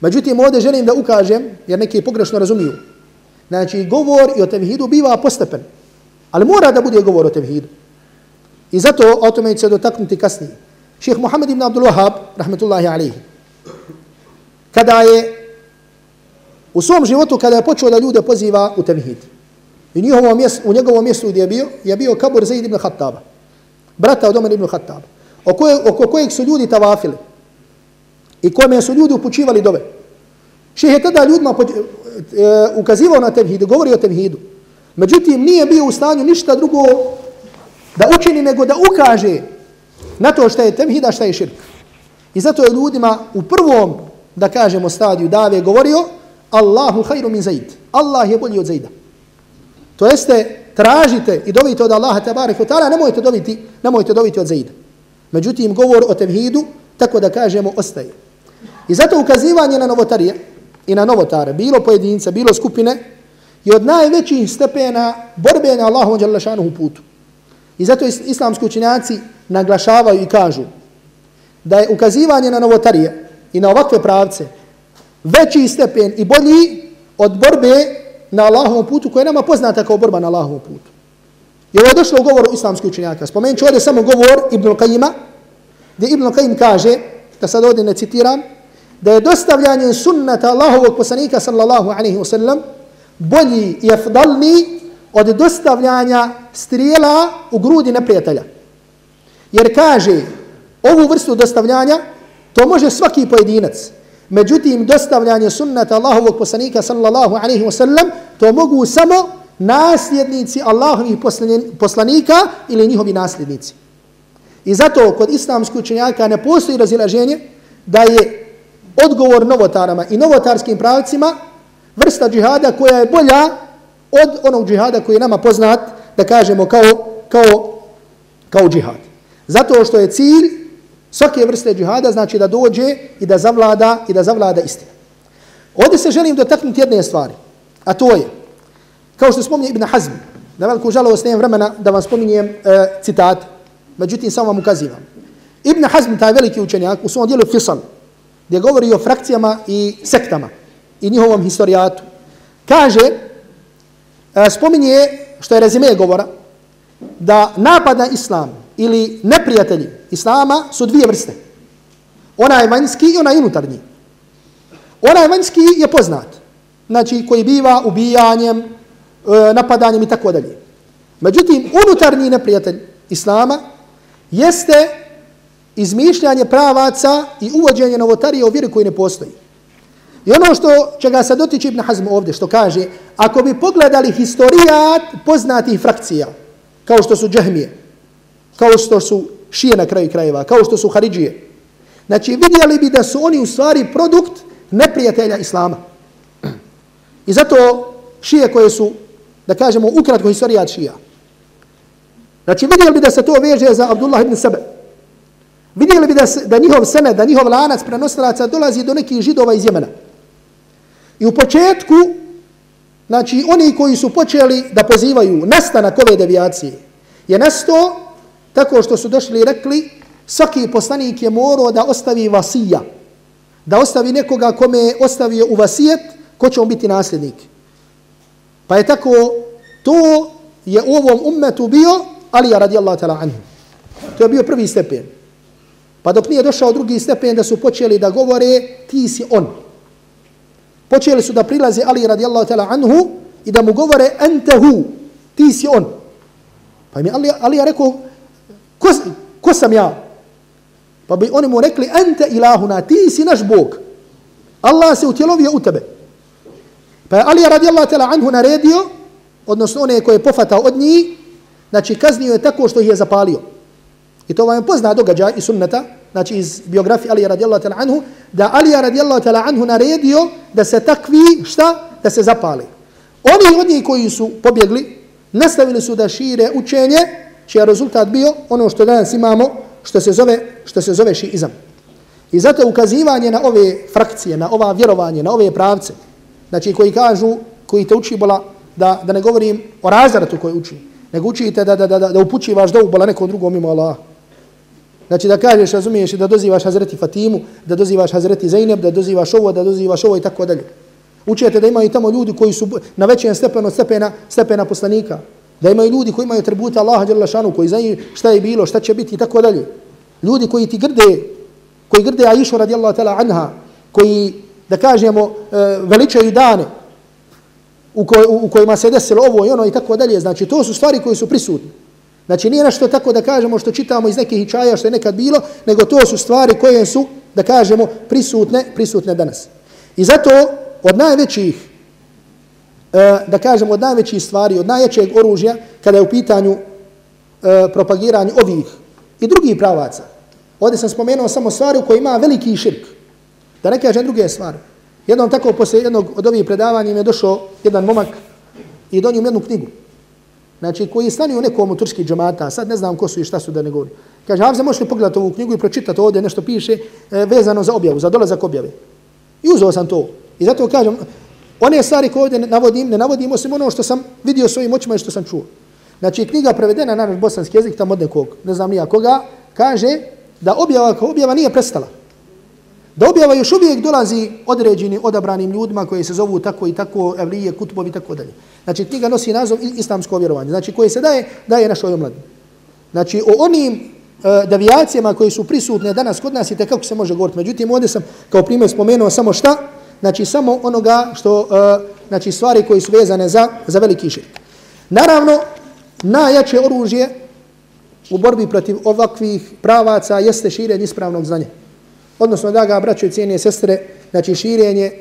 B: Međutim, ovdje želim da ukažem, jer neki pogrešno razumiju. Znači, govor i o tevhidu biva postepen. Ali mora da bude govor o tevhidu. I zato o tome će dotaknuti kasnije. Šeheh Muhammed ibn Abdul Wahab, rahmetullahi alihi, kada je u svom životu, kada je počeo da ljude poziva u tevhid, i njihovo mjesto, u njegovom mjestu gdje je bio, je bio kabur Zaid ibn Khattaba, brata od Omer ibn Khattaba, oko, oko kojeg su ljudi tavafili i kome su ljudi upućivali dove. Šeh je tada ljudima uh, ukazivao na tevhidu, govori o tevhidu. Međutim, nije bio u stanju ništa drugo da učini nego da ukaže na to što je tevhida, što je širk. I zato je ljudima u prvom, da kažemo, stadiju dave govorio Allahu hajru min zaid. Allah je bolji od zaida. To jeste, tražite i dovite od Allaha tabarik wa ta'ala, nemojte dobiti, nemojte dobiti od zaida. Međutim, govor o tevhidu, tako da kažemo, ostaje. I zato ukazivanje na novotarije i na novotare, bilo pojedinca, bilo skupine, je od najvećih stepena borbe na Allahom djelašanuhu putu. I zato islamski učinjaci naglašavaju i kažu da je ukazivanje na novotarije i na ovakve pravce veći stepen i bolji od borbe na Allahovom putu koja je nama poznata kao borba na Allahovom putu. I ovo je došlo u govoru islamskih učenjaka. Spomenut ću ovdje samo govor Ibn Qajima, gdje Ibn Qajim kaže, da sad ovdje ne citiram, da je dostavljanje sunnata Allahovog poslanika sallallahu alaihi wa sallam bolji i afdalni od dostavljanja strijela u grudi neprijatelja. Jer kaže, ovu vrstu dostavljanja, to može svaki pojedinac. Međutim, dostavljanje sunnata Allahovog poslanika sallallahu alaihi wa sallam, to mogu samo nasljednici Allahovih poslanika ili njihovi nasljednici. I zato kod islamskih učenjaka ne postoji razilaženje da je odgovor novotarama i novotarskim pravcima vrsta džihada koja je bolja od onog džihada koji je nama poznat, da kažemo kao, kao, kao džihad. Zato što je cilj svake vrste džihada znači da dođe i da zavlada i da zavlada istina. Ovdje se želim dotaknuti jedne stvari, a to je, kao što spominje Ibn Hazm, na veliku žalost nemam vremena da vam spominjem e, citat, međutim samo vam ukazivam. Ibn Hazm, taj veliki učenjak, u svom dijelu Fisal, gdje govori o frakcijama i sektama i njihovom historijatu, kaže, e, spominje, što je rezime govora, da napad na islam ili neprijatelji islama su dvije vrste. Ona je vanjski i ona je unutarnji. Ona je vanjski je poznat. Znači, koji biva ubijanjem, e, napadanjem i tako dalje. Međutim, unutarnji neprijatelj islama jeste izmišljanje pravaca i uvođenje novotarije u vjeri koji ne postoji. I ono što čega se dotiče Ibn Hazm ovdje, što kaže, ako bi pogledali historijat poznatih frakcija, kao što su džahmije, kao što su šije na kraju krajeva, kao što su haridžije, znači vidjeli bi da su oni u stvari produkt neprijatelja Islama. I zato šije koje su, da kažemo, ukratko historijat šija, znači vidjeli bi da se to veže za Abdullah ibn Sebe, vidjeli bi da, da njihov sene, da njihov lanac prenosilaca dolazi do nekih židova iz Jemena. I u početku, znači oni koji su počeli da pozivaju nastanak ove devijacije, je nasto tako što su došli i rekli svaki poslanik je morao da ostavi vasija, da ostavi nekoga kome je ostavio u vasijet, ko će on biti nasljednik. Pa je tako, to je u ovom ummetu bio Alija radijallahu ta'la anhu. To je bio prvi stepen. Pa dok nije došao drugi stepen da su počeli da govore ti si on. Počeli su da prilaze Ali radijallahu ta'ala anhu i da mu govore entehu, ti si on. Pa mi Ali, Ali rekao, ko, ko sam ja? Pa bi oni mu rekli, ente ilahuna, ti si naš Bog. Allah se utjelovio u tebe. Pa je Ali radijallahu ta'ala anhu naredio odnosno one koje je pofatao od njih, znači kaznio je tako što ih je zapalio. I to vam je pozna događaj iz sunneta, znači iz biografije Alija radijallahu ta'ala anhu, da Alija radijallahu ta'ala anhu naredio da se takvi, šta? Da se zapali. Oni od njih koji su pobjegli, nastavili su da šire učenje, čiji je rezultat bio ono što danas imamo, što se zove, što se zove šiizam. I zato ukazivanje na ove frakcije, na ova vjerovanje, na ove pravce, znači koji kažu, koji te uči bola, da, da ne govorim o razratu koji uči, nego učite da, da, da, da, da upućivaš da ubola nekom drugom mimo Allaha. Znači da kažeš, razumiješ, da dozivaš Hazreti Fatimu, da dozivaš Hazreti Zainab, da dozivaš ovo, da dozivaš ovo i tako dalje. Učite da imaju tamo ljudi koji su na većem stepenu stepena, stepena poslanika. Da imaju ljudi koji imaju tributa Allaha dželle šanu, koji znaju šta je bilo, šta će biti i tako dalje. Ljudi koji ti grde, koji grde Aisha radijallahu ta'ala anha, koji, da kažemo, e, veličaju dane u, koj, u kojima se desilo ovo i ono i tako dalje. Znači, to su stvari koje su prisutne. Znači, nije nešto tako da kažemo što čitamo iz nekih čaja što je nekad bilo, nego to su stvari koje su, da kažemo, prisutne, prisutne danas. I zato od najvećih, e, da kažemo, od najvećih stvari, od najvećeg oružja, kada je u pitanju e, propagiranje ovih i drugih pravaca, ovdje sam spomenuo samo stvari u kojoj ima veliki širk, da ne kažem druge stvari. Jednom tako, posle jednog od ovih predavanja im je došao jedan momak i donio jednu knjigu. Znači, koji stanio nekom u turski džamata, sad ne znam ko su i šta su da ne govori. Kaže, Havze, možeš li pogledati ovu knjigu i pročitati ovdje nešto piše e, vezano za objavu, za dolazak objave. I uzeo sam to. I zato kažem, one stvari koje ovdje navodim, ne navodim osim ono što sam vidio svojim očima i što sam čuo. Znači, knjiga prevedena na naš bosanski jezik, tamo od nekog, ne znam nija koga, kaže da objava kao objava nije prestala. Da objava još uvijek dolazi određeni odabranim ljudima koji se zovu tako i tako, evlije, kutubovi i tako dalje. Znači, knjiga nosi nazov islamsko vjerovanje, znači koje se daje, daje našoj omladini. Znači, o onim uh, devijacijama koji su prisutne danas kod nas i kako se može govoriti. Međutim, ovdje sam kao primjer spomenuo samo šta? Znači, samo onoga što, uh, znači, stvari koji su vezane za, za veliki širk. Naravno, najjače oružje u borbi protiv ovakvih pravaca jeste širenje ispravnog znanja. Odnosno, da ga braćo i cijene sestre, znači širenje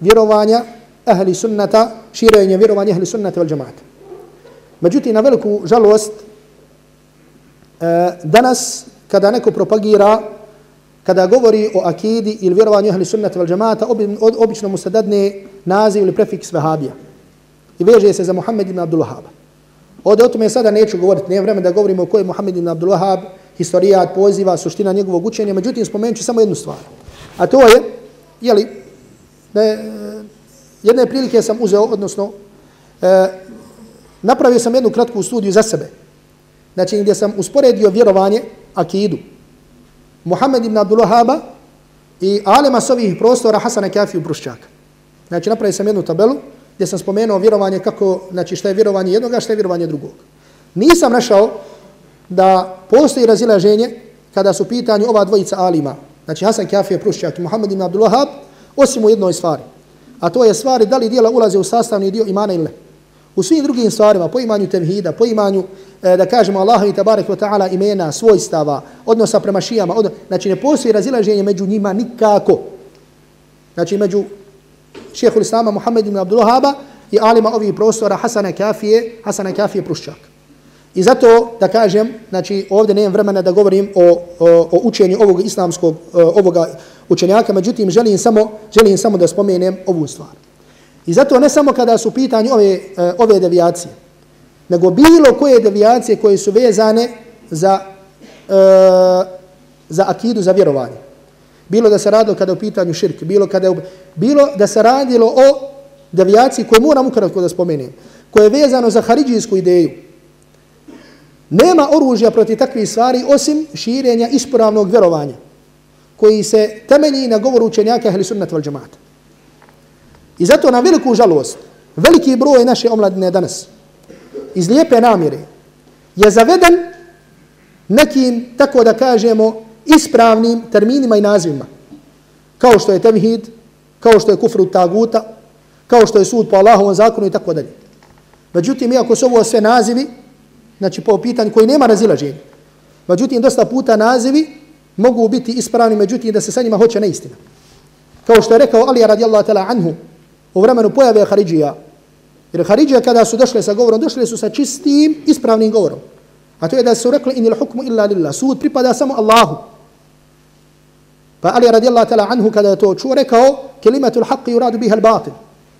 B: vjerovanja ahli sunnata, širenje vjerovanja ahli sunnata vel džemata. Međutim, na veliku žalost, e, danas, kada neko propagira, kada govori o akidi ili vjerovanju ahli sunnata vel džemata, obično mu se dadne naziv ili prefiks vehabija. I veže se za Muhammed ibn Abdul Wahab. Ovdje o tome sada neću govoriti, nije vreme da govorimo o kojoj Muhammed ibn Abdul Wahab, historijat, poziva, suština njegovog učenja, međutim spomenut ću samo jednu stvar. A to je, jeli, je e, jedne prilike sam uzeo, odnosno, e, napravio sam jednu kratku studiju za sebe. Znači, gdje sam usporedio vjerovanje, akidu, Muhammed ibn Abdullahaba i alema s ovih prostora Hasana Kafiju Bruščaka. Znači, napravio sam jednu tabelu gdje sam spomenuo vjerovanje kako, znači, šta je vjerovanje jednog, šta je vjerovanje drugog. Nisam našao da postoji razilaženje kada su pitanju ova dvojica alima, znači Hasan Kafije Prušćak i Muhammed ibn Abdul Wahab, osim u jednoj stvari. A to je stvari da li dijela ulaze u sastavni dio imana ili ne. U svim drugim stvarima, po imanju tevhida, po imanju, e, da kažemo Allaha i tabarek wa ta'ala imena, svojstava, odnosa prema šijama, od... znači ne postoji razilaženje među njima nikako. Znači među šehhul Islama Muhammed ibn Abdul Wahaba i alima ovih prostora Hasana Kafije, Hasana Kafije Prušćak. I zato da kažem, znači ovdje nemam vremena da govorim o, o, o učenju ovog islamskog e, ovoga učenjaka, međutim želim samo, želim samo da spomenem ovu stvar. I zato ne samo kada su pitanje ove, e, ove devijacije, nego bilo koje devijacije koje su vezane za, e, za akidu, za vjerovanje. Bilo da se radilo kada u pitanju širk, bilo, kada je, bilo da se radilo o devijaciji koju moram ukratko da spomenem, koje je vezano za haridžijsku ideju, Nema oružja proti takvih stvari osim širenja ispravnog vjerovanja koji se temelji na govoru učenjaka ahli sunnat val džamata. I zato na veliku žalost, veliki broj naše omladine danas iz lijepe namjere je zaveden nekim, tako da kažemo, ispravnim terminima i nazivima. Kao što je tevhid, kao što je kufru taguta, kao što je sud po Allahovom zakonu i tako dalje. Međutim, iako su ovo sve nazivi, znači po pitanju koji nema razilaženja. Međutim, dosta puta nazivi mogu biti ispravni, međutim, da se sa njima hoće neistina. Kao što je rekao Ali radijallahu ta'la anhu u vremenu pojave Haridžija, Jer Haridžija kada su došle sa govorom, došle su sa čistim, ispravnim govorom. A to je da su rekli inil hukmu illa lillah. Sud pripada samo Allahu. Pa Ali radijallahu ta'ala anhu kada je to čuo rekao kelimatul haqqi yuradu biha al-batil.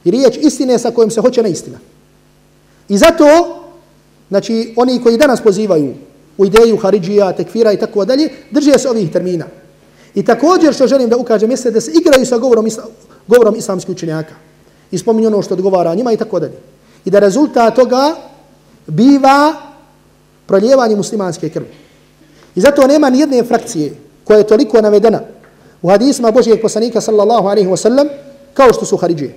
B: I riječ istine sa kojim se hoće neistina. I zato, znači, oni koji danas pozivaju u ideju Haridžija, tekfira i tako dalje, drže se ovih termina. I također što želim da ukažem jeste da se igraju sa govorom, isla, govorom islamskih učenjaka. I spominju ono što odgovara njima i tako dalje. I da rezultat toga biva proljevanje muslimanske krvi. I zato nema ni jedne frakcije koja je toliko navedena u hadisma Božijeg poslanika sallallahu alaihi wasallam kao što su Haridžije.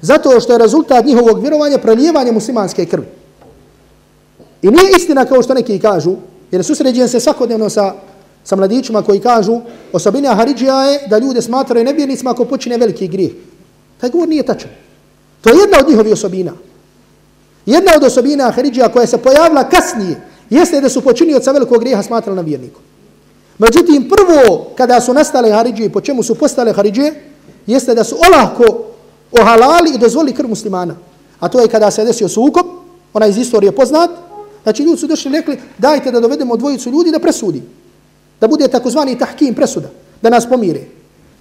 B: Zato što je rezultat njihovog vjerovanja proljevanje muslimanske krvi. I nije istina kao što neki kažu, jer susređujem se svakodnevno sa, sa mladićima koji kažu osobina Haridžija je da ljude smatraju nevjernicima ako počine veliki grijeh. Taj govor nije tačan. To je jedna od njihovih osobina. Jedna od osobina Haridžija koja se pojavila kasnije jeste da su počinioca velikog grijeha smatrali na vjerniku. Međutim, prvo kada su nastale Haridžije, po čemu su postale Haridžije, jeste da su olahko ohalali i dozvoli krv muslimana. A to je kada se desio sukob, ona iz istorije poznat, znači ljudi su došli i rekli dajte da dovedemo dvojicu ljudi da presudi. Da bude takozvani tahkim presuda, da nas pomire.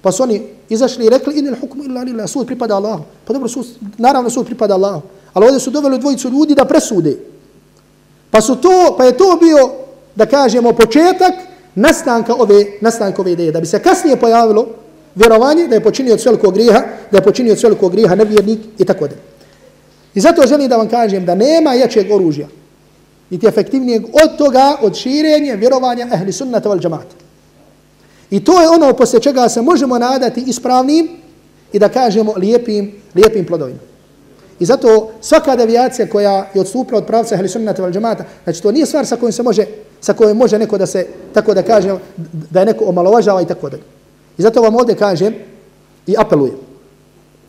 B: Pa su oni izašli i rekli inil hukmu illa lillah, sud pripada Allahu. Pa dobro, sud, naravno sud pripada Allahu. Ali ovdje su doveli dvojicu ljudi da presude. Pa su to, pa je to bio, da kažemo, početak nastanka ove, nastanka ove ideje. Da bi se kasnije pojavilo vjerovanje da je počinio od velikog griha, da je počinio od velikog griha nevjernik i tako da. I zato želim da vam kažem da nema jačeg oružja, niti efektivnijeg od toga, od širenja vjerovanja ehli sunnata val džamata. I to je ono posle čega se možemo nadati ispravnim i da kažemo lijepim, lijepim plodovima. I zato svaka devijacija koja je odstupila od pravca ehli sunnata val džamata, znači to nije stvar sa kojom se može, sa kojom može neko da se, tako da kaže, da je neko omalovažava i tako da. I zato vam ovdje kažem i apelujem.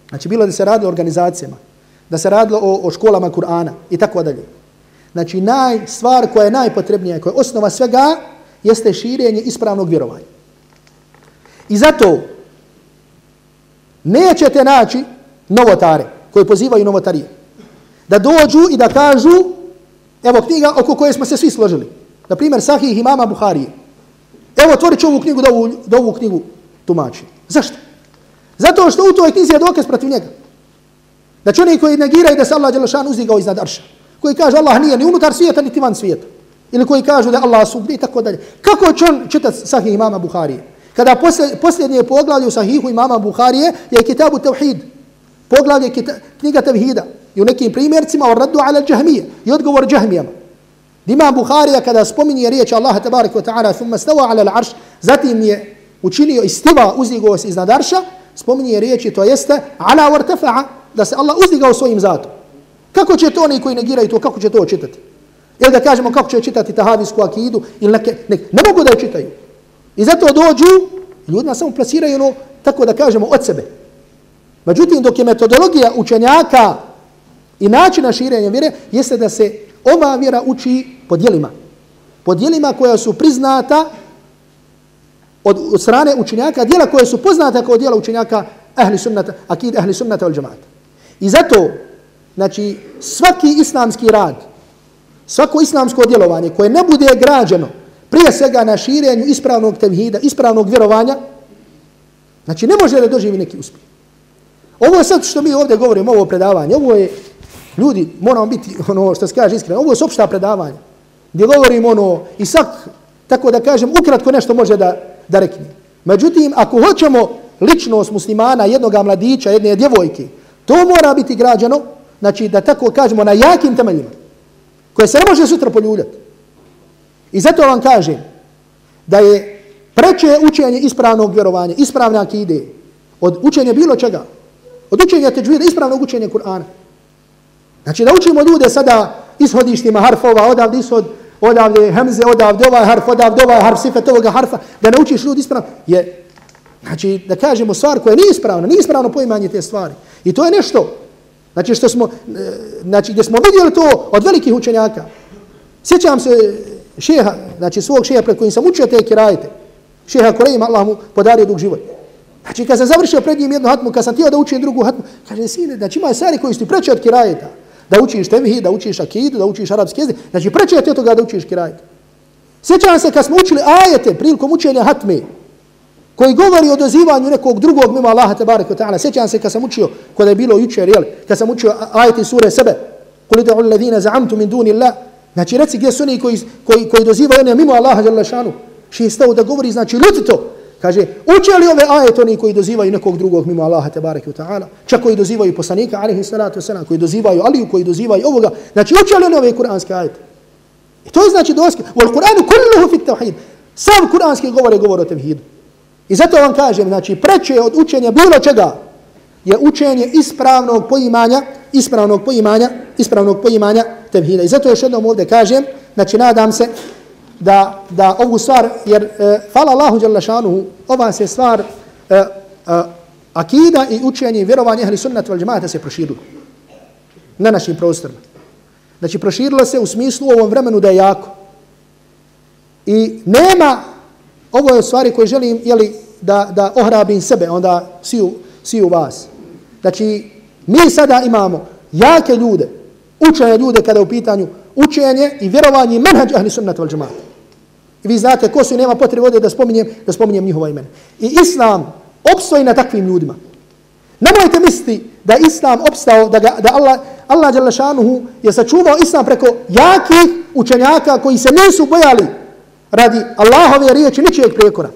B: Znači, bilo da se radilo o organizacijama, da se radilo o, o školama Kur'ana i tako dalje. Znači, naj, stvar koja je najpotrebnija, koja je osnova svega, jeste širenje ispravnog vjerovanja. I zato nećete naći novotare koji pozivaju novotarije. Da dođu i da kažu, evo knjiga oko koje smo se svi složili. Na primjer, Sahih imama Buharije. Evo, otvorit ću ovu knjigu da ovu, da ovu knjigu tumači. Zašto? Zato što u toj knjizi je dokaz protiv njega. Znači oni koji negiraju da se Allah Đelešan uzdigao iznad Arša. Koji kaže Allah nije ni unutar svijeta, niti van svijeta. Ili koji kažu da Allah sugdi i tako dalje. Kako će on čitati sahih imama Buharije? Kada posljednje poglavlje u sahihu imama Buharije je kitabu Tevhid. Poglavlje kita, knjiga Tevhida. I u nekim primjercima o radu ala džahmije. I odgovor džahmijama. Imam Buharija kada spominje riječ Allaha tabarik wa ta'ala thumma stava ala l'arš, zatim je učinio istiva, uzdigao se iznad arša, spominje riječi, to jeste, ala wartafa'a, da se Allah uzdigao svojim zatom. Kako će to oni koji negiraju to, kako će to čitati? Ili da kažemo kako će čitati tahavijsku akidu, ili neke, ne, ne mogu da je čitaju. I zato dođu, ljudima samo plasiraju ono, tako da kažemo, od sebe. Međutim, dok je metodologija učenjaka i načina širenja vjere, jeste da se ova vjera uči po dijelima. Po dijelima koja su priznata od strane učenjaka, dijela koje su poznate kao dijela učenjaka ahli sunnata, akid ahli sunnata al džamaata. I zato, znači, svaki islamski rad, svako islamsko djelovanje koje ne bude građeno prije svega na širenju ispravnog tevhida, ispravnog vjerovanja, znači ne može da doživi neki uspjeh. Ovo je sad što mi ovdje govorimo, ovo predavanje, ovo je, ljudi, moramo biti, ono što se kaže iskreno, ovo je opšta predavanje, gdje govorimo ono, i sak, tako da kažem, ukratko nešto može da, da rekne. Međutim, ako hoćemo ličnost muslimana, jednog mladića, jedne djevojke, to mora biti građeno znači da tako kažemo, na jakim temeljima, koje se ne može sutra poljuljati. I zato vam kažem da je preče učenje ispravnog vjerovanja, ispravne akide, od učenja bilo čega, od učenja teđvira, ispravnog učenja Kur'ana. Znači da učimo ljude sada ishodištima harfova, odavde ishod, odavde hemze, odavde ovaj harf, odavde ovaj harf, sifet ovoga harfa, da naučiš ljudi ispravno, je, znači, da kažemo stvar koja nije ispravna, nije ispravno poimanje te stvari. I to je nešto, znači, što smo, znači, gdje smo vidjeli to od velikih učenjaka. Sjećam se šeha, znači, svog šeha pred kojim sam učio te kirajte, šeha Korejima, Allah mu podario dug život. Znači, kad sam završio pred njim jednu hatmu, kad sam tijelo da učim drugu hatmu, kaže, sine, znači ima stvari koji su ti preče od kirajeta. Da učiš tevhi, da učiš akidu, da učiš arapski jezik. Znači, preče od toga da učiš kirajeta. Sjećam se kad smo učili ajete prilikom učenja hatme, koji govori o dozivanju nekog drugog mimo Allaha tabaraka ta'ala. Sjećam se kad sam učio, kada je bilo jučer, jel, kad sam učio ajete sure sebe, kuli da'u alladhina za'amtu min duni Allah, znači reci gdje su oni koji, koji, koji dozivaju ne mimo Allaha jalla šanu, šestao da govori, znači ljudi to, Kaže, uče li ove ajete oni koji dozivaju nekog drugog mimo Allaha tabaraka ta'ala, čak koji dozivaju poslanika, alihi salatu wasalam, koji dozivaju Aliju, koji dozivaju ovoga, znači uče li oni ove kuranske ajete? I to je znači doske. U Al-Quranu kulluhu fit tawhid. Sam kuranski govor je govor o tevhidu. I zato vam kažem, znači preče od učenja bilo čega je učenje ispravnog poimanja, ispravnog poimanja, ispravnog poimanja tevhida. I zato još jednom ovdje kažem, znači nadam se da, da ovu stvar, jer e, hvala Allahu Đalešanuhu, ova se stvar e, e, akida i učenje i vjerovanje ahli sunnata vel džemata se proširilo na našim prostorima. Znači proširilo se u smislu u ovom vremenu da je jako. I nema, ovo je stvari koje želim jeli, da, da ohrabim sebe, onda siju, siju vas. Znači, mi sada imamo jake ljude, učene ljude kada je u pitanju učenje i vjerovanje i menhađ ahli sunnata val džemata. I vi znate ko su nema potrebe ovdje da spominjem, da spominjem njihova imena. I Islam opstoji na takvim ljudima. Nemojte misliti da Islam opstao, da, ga, da Allah, Allah Đalešanuhu je sačuvao Islam preko jakih učenjaka koji se nisu bojali radi Allahove riječi ničijeg prijekora.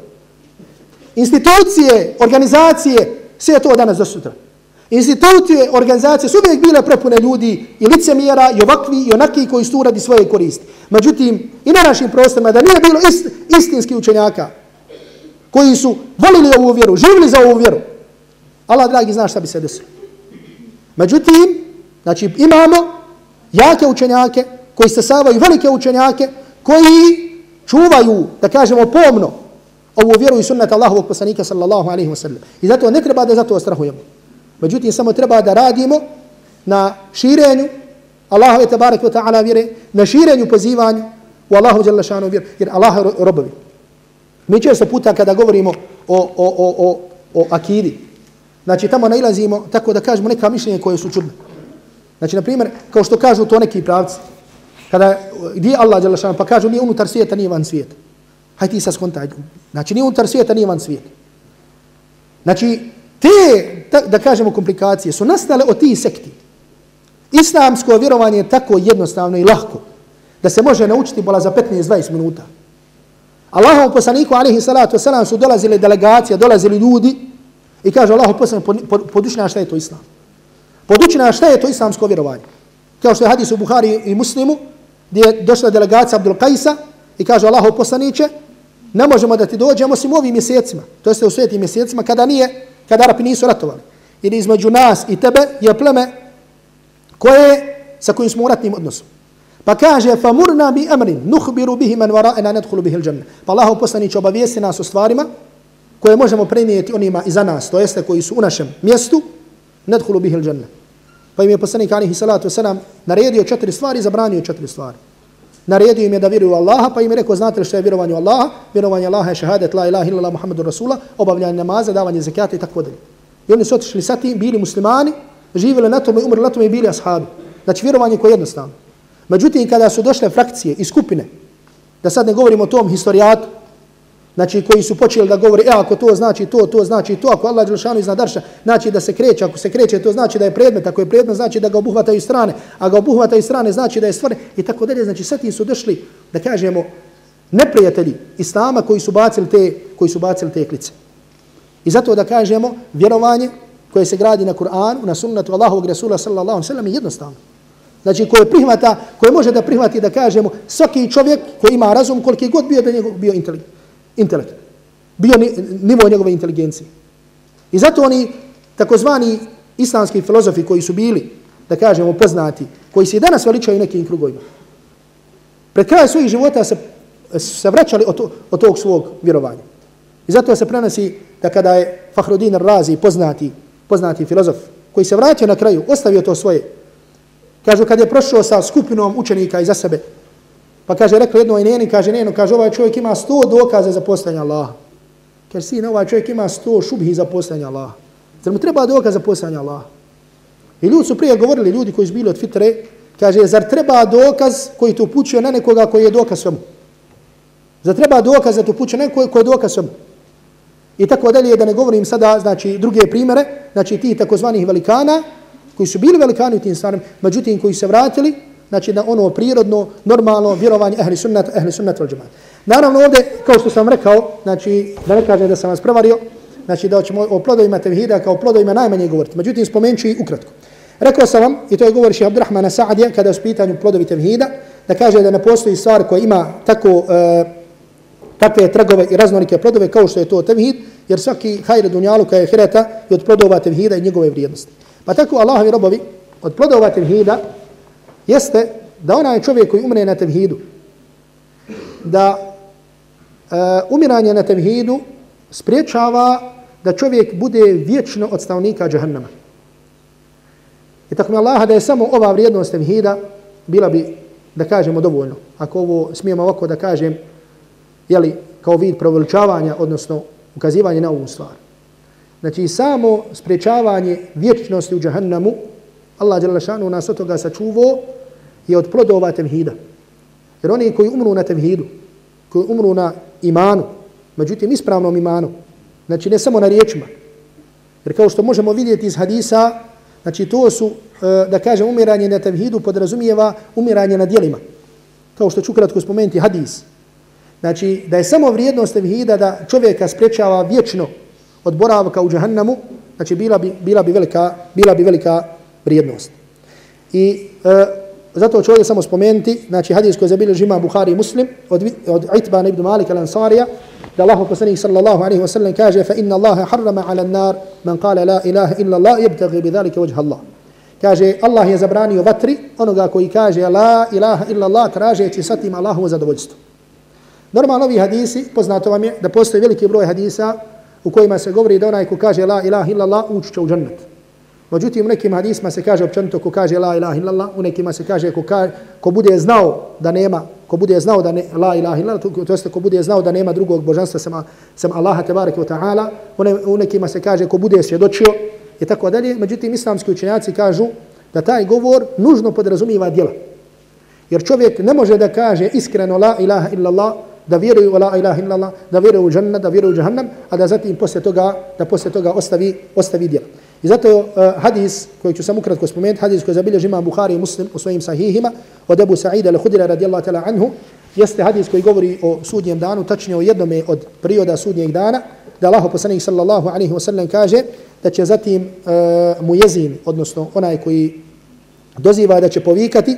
B: Institucije, organizacije, sve to danas do sutra. Institucije, organizacije su uvijek bile prepune ljudi i licemjera i ovakvi i onaki koji su uradi svoje koristi. Međutim, i na našim prostorima da nije bilo ist, istinski učenjaka koji su volili ovu vjeru, živili za ovu vjeru. Allah, dragi, zna šta bi se desilo. Međutim, znači imamo jake učenjake koji se savaju velike učenjake koji čuvaju, da kažemo, pomno ovu vjeru i sunnet Allahovog poslanika sallallahu alaihi wa sallam. I zato ne treba da zato strahujemo. Međutim, samo treba da radimo na širenju Allahove tabarak wa ta'ala vjere, na širenju pozivanju u Allahu jalla šanu vjeru, jer Allah je robovi. Mi često puta kada govorimo o, o, o, o, o akidi, znači tamo nailazimo, tako da kažemo neka mišljenja koje su čudne. Znači, na primjer, kao što kažu to neki pravci, kada, gdje je Allah jalla pa kažu nije unutar svijeta, nije van svijeta. Hajde ti sad skontaj. Znači, nije unutar svijeta, nije van svijeta. Znači, te, da, da kažemo, komplikacije su nastale od tih sekti. Islamsko vjerovanje je tako jednostavno i lahko da se može naučiti bola za 15-20 minuta. Allahom poslaniku, alejhi salatu wasalam, su dolazile delegacija, dolazili ljudi i kaže Allahom poslaniku, poduči nas šta je to Islam. Poduči šta je to islamsko vjerovanje. Kao što je hadis u Buhari i Muslimu, gdje je došla delegacija Abdul Kajsa i kaže Allaho poslaniće, ne možemo da ti dođemo osim u ovim mjesecima, to jeste u svetim mjesecima, kada nije kada Arapi nisu ratovali. Jer između nas i tebe je pleme koje, sa kojim smo u ratnim odnosom. Pa kaže, famurna bi amrin, nuhbiru bihi man vara'ena nedhulu bihi l'đanne. Pa Allaho poslaniće obavijesti nas o stvarima koje možemo prenijeti onima iza nas, to jeste koji su u našem mjestu, nedhulu bihi l'đanne. Pa im je poslanik alihi salatu wasalam naredio četiri stvari i zabranio četiri stvari. Naredio im je da vjeruju Allaha, pa im je rekao, znate li što je vjerovanje u Allaha? Vjerovanje Allaha je šehadet, la ilaha illallah Muhammedu Rasula, obavljanje namaza, davanje zekijata i tako dalje. I oni su otišli sa tim, bili muslimani, živjeli na tome, umrli na tome i bili ashabi. Znači vjerovanje koje je jednostavno. Međutim, kada su došle frakcije i skupine, da sad ne govorimo o tom historijatu, Znači koji su počeli da govore, e ako to znači to, to znači to, ako Allah Đelšanu iznad Arša, znači da se kreće, ako se kreće to znači da je predmet, ako je predmet znači da ga obuhvataju strane, a ga obuhvataju strane znači da je stvoren i tako dalje. Znači sad su došli, da kažemo, neprijatelji Islama koji su bacili te, koji su bacili te klice. I zato da kažemo, vjerovanje koje se gradi na Kur'anu, na sunnatu Allahovog Rasula sallallahu alaihi sallam je jednostavno. Znači koje prihvata, koje može da prihvati da kažemo svaki čovjek koji ima razum koliki god bio da njegov bio inteligent intelekt. Bio ni, nivo njegove inteligencije. I zato oni takozvani islamski filozofi koji su bili, da kažemo, poznati, koji se i danas veličaju nekim krugovima, pred kraj svojih života se, se vraćali od, to, od tog svog vjerovanja. I zato se prenosi da kada je Fahrudin Razi, poznati, poznati filozof, koji se vratio na kraju, ostavio to svoje, kažu kad je prošao sa skupinom učenika iza sebe, Pa kaže, rekao jedno i njeni, kaže njeno, kaže ovaj čovjek ima sto dokaze za postanje Allaha. Kaže, sin, ovaj čovjek ima sto šubhi za postanje Allaha. Zar mu treba dokaz za postanje Allaha? I ljudi su prije govorili, ljudi koji su bili od fitre, kaže, zar treba dokaz koji te upućuje na nekoga koji je dokaz svemu? Zar treba dokaz da te upućuje na nekoga koji je dokaz svemu? I tako dalje, da ne govorim sada, znači, druge primere, znači, ti takozvanih velikana, koji su bili velikani u tim stvarima, međutim, koji se vratili, znači, na ono prirodno, normalno vjerovanje ehli sunnat, ehli sunnat vel džemat. Naravno, ovdje, kao što sam rekao, znači, da ne kažem da sam vas prevario, znači, da ćemo o plodovima tevhida kao plodovima najmanje govoriti. Međutim, spomenut i ukratko. Rekao sam vam, i to je govoriš i Abdurrahmana Sa'adija, kada je u pitanju plodovi tevhida, da kaže da ne postoji stvar koja ima tako, e, takve tragove i raznolike plodove kao što je to tevhid, jer svaki hajre dunjalu koja je hireta je od plodova tevhida i njegove vrijednosti. Pa tako Allahovi robovi od plodova tevhida jeste da onaj čovjek koji umre na tevhidu, da e, umiranje na tevhidu spriječava da čovjek bude vječno od stavnika džahannama. I tako mi Allah da je samo ova vrijednost tevhida bila bi, da kažemo, dovoljno. Ako ovo smijem ovako da kažem, jeli, kao vid proveličavanja, odnosno ukazivanje na ovu stvar. Znači, samo spriječavanje vječnosti u džahannamu, Allah Đalešanu nas od toga sačuvao je od plodova tevhida. Jer oni koji umru na tevhidu, koji umru na imanu, međutim ispravnom imanu, znači ne samo na riječima, jer kao što možemo vidjeti iz hadisa, znači to su, e, da kažem, umiranje na tevhidu podrazumijeva umiranje na dijelima. Kao što ću kratko spomenuti hadis. Znači, da je samo vrijednost tevhida da čovjeka sprečava vječno od boravka u džahannamu, znači bila bi, bila bi, velika, bila bi velika vrijednost. I e, zato ću ovdje samo spomenuti, znači hadis koji je zabilio žima i Muslim od, od Itbana ibn Malik al-Ansarija, da Allah poslanih sallallahu alaihi wa sallam kaže fa inna Allahe harrama ala nar man kale la ilaha illa Allah jebtagi bi dhalike vajha Allah. Kaže, Allah je zabranio vatri onoga koji kaže la ilaha illa Allah tražeći sa tim Allahovo zadovoljstvo. Normalno ovi hadisi, poznato vam je da postoji veliki broj hadisa u kojima se govori da onaj ko kaže la ilaha illallah ući će u džennet. Međutim, u nekim hadisma se kaže općenito ko kaže la ilaha illallah, u nekima se kaže ko, ka, ko bude znao da nema, ko bude znao da ne, la ilaha illallah, to, to jeste ko bude znao da nema drugog božanstva sam, sam Allaha tebareke wa ta'ala, u, ne, u nekima se kaže ko bude svjedočio i tako dalje. Međutim, islamski učenjaci kažu da taj govor nužno podrazumiva djela. Jer čovjek ne može da kaže iskreno la ilaha illallah, da vjeruje u la ilaha illallah, da vjeruje u džannet, da vjeruje u džahannam, a da zatim posle toga, da posle toga ostavi, ostavi djela. I zato uh, hadis koji ću sam ukratko spomenuti, hadis koji zabilježi imam Bukhari i Muslim u svojim sahihima, od Ebu Sa'ida al-Hudira radijallahu ta'la anhu, jeste hadis koji govori o sudnjem danu, tačnije o jednome od perioda sudnjeg dana, da Allah poslanik sallallahu alaihi wasallam kaže da će zatim uh, mu jezin, odnosno onaj koji doziva da će povikati,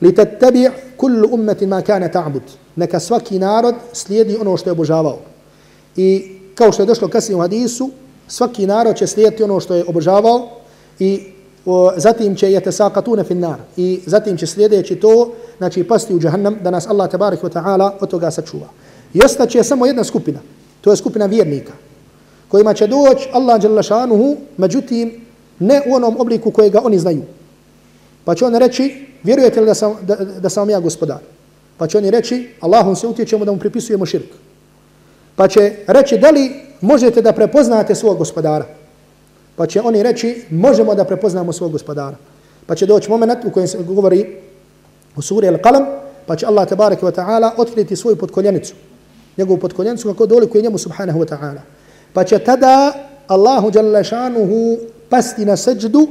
B: li tattabi' kullu ummati ma kana ta'bud neka svaki narod slijedi ono što je obožavao. I kao što je došlo kasnije u hadisu, svaki narod će slijediti ono što je obožavao i o, zatim će jete tesakatune fin nar. I zatim će slijedeći to, znači pasti u džahannam, da nas Allah tabarik wa ta'ala od toga sačuva. I ostaće samo jedna skupina, to je skupina vjernika, kojima će doći Allah šanuhu, međutim, ne u onom obliku kojega oni znaju. Pa će on reći, vjerujete li da sam, da, da sam ja gospodar? Pa će oni reći, Allahom se utječemo da mu pripisujemo širk. Pa će reći, da li možete da prepoznate svog gospodara? Pa će oni reći, možemo da prepoznamo svog gospodara. Pa će doći moment u kojem se govori u suri Al-Qalam, pa će Allah tabaraka wa ta'ala otkriti svoju podkoljenicu. Njegovu podkoljenicu kako dolikuje njemu subhanahu wa ta'ala. Pa će tada Allahu jalla šanuhu pasti na seđdu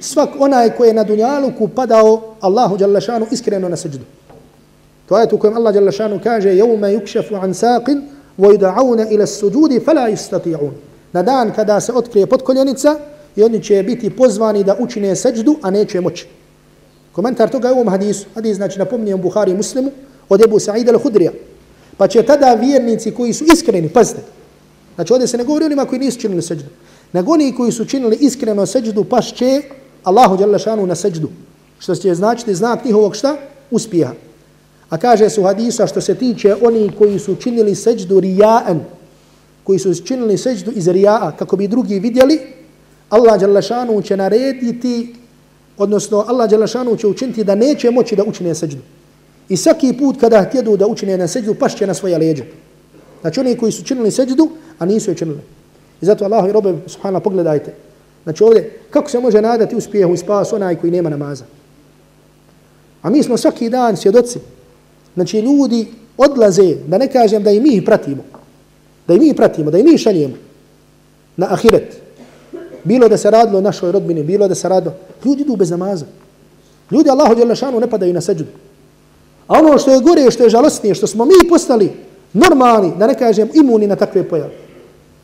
B: svak onaj koji je na dunjaluku padao Allahu jalla šanuhu iskreno na seđdu. To je tu kojem Allah jalla šanuhu kaže: "Yawma yukshafu an saqin وَيُدَعَوْنَ إِلَى السُّجُودِ فَلَا يُسْتَطِعُونَ. Na dan kada se otkrije potkoljenica i oni će biti pozvani da učine seđdu, a neće moći. Komentar toga je u ovom hadisu. Hadis znači napominje u Buhari Muslimu od Ebu Sa'id al-Hudrija. Pa će tada vjernici koji su iskreni, pazite, znači ovdje se ne govori onima koji nisu činili seđdu, nego oni koji su činili iskreno seđdu pa će Allahu Đalešanu na seđdu. Što će značiti znak njihovog šta? Uspjeha. A kaže su hadisa što se tiče oni koji su činili seđdu rijaan, koji su činili seđdu iz rijaa, kako bi drugi vidjeli, Allah Đalešanu će narediti, odnosno Allah Đalešanu će učiniti da neće moći da učine seđdu. I svaki put kada htjedu da učine na seđdu, pašće na svoje leđe. Znači oni koji su činili seđdu, a nisu je činili. I zato Allah i robe, subhanallah, pogledajte. Znači ovdje, kako se može nadati uspjehu i spas onaj koji nema namaza? A mi smo svaki dan svjedoci. Znači ljudi odlaze, da ne kažem da i mi ih pratimo. Da i mi pratimo, da i mi šaljemo na ahiret. Bilo da se radilo našoj rodbini, bilo da se radilo. Ljudi idu bez namaza. Ljudi Allahu Đelešanu ne padaju na seđudu. A ono što je gore, što je žalostnije, što smo mi postali normalni, da ne kažem imuni na takve pojave.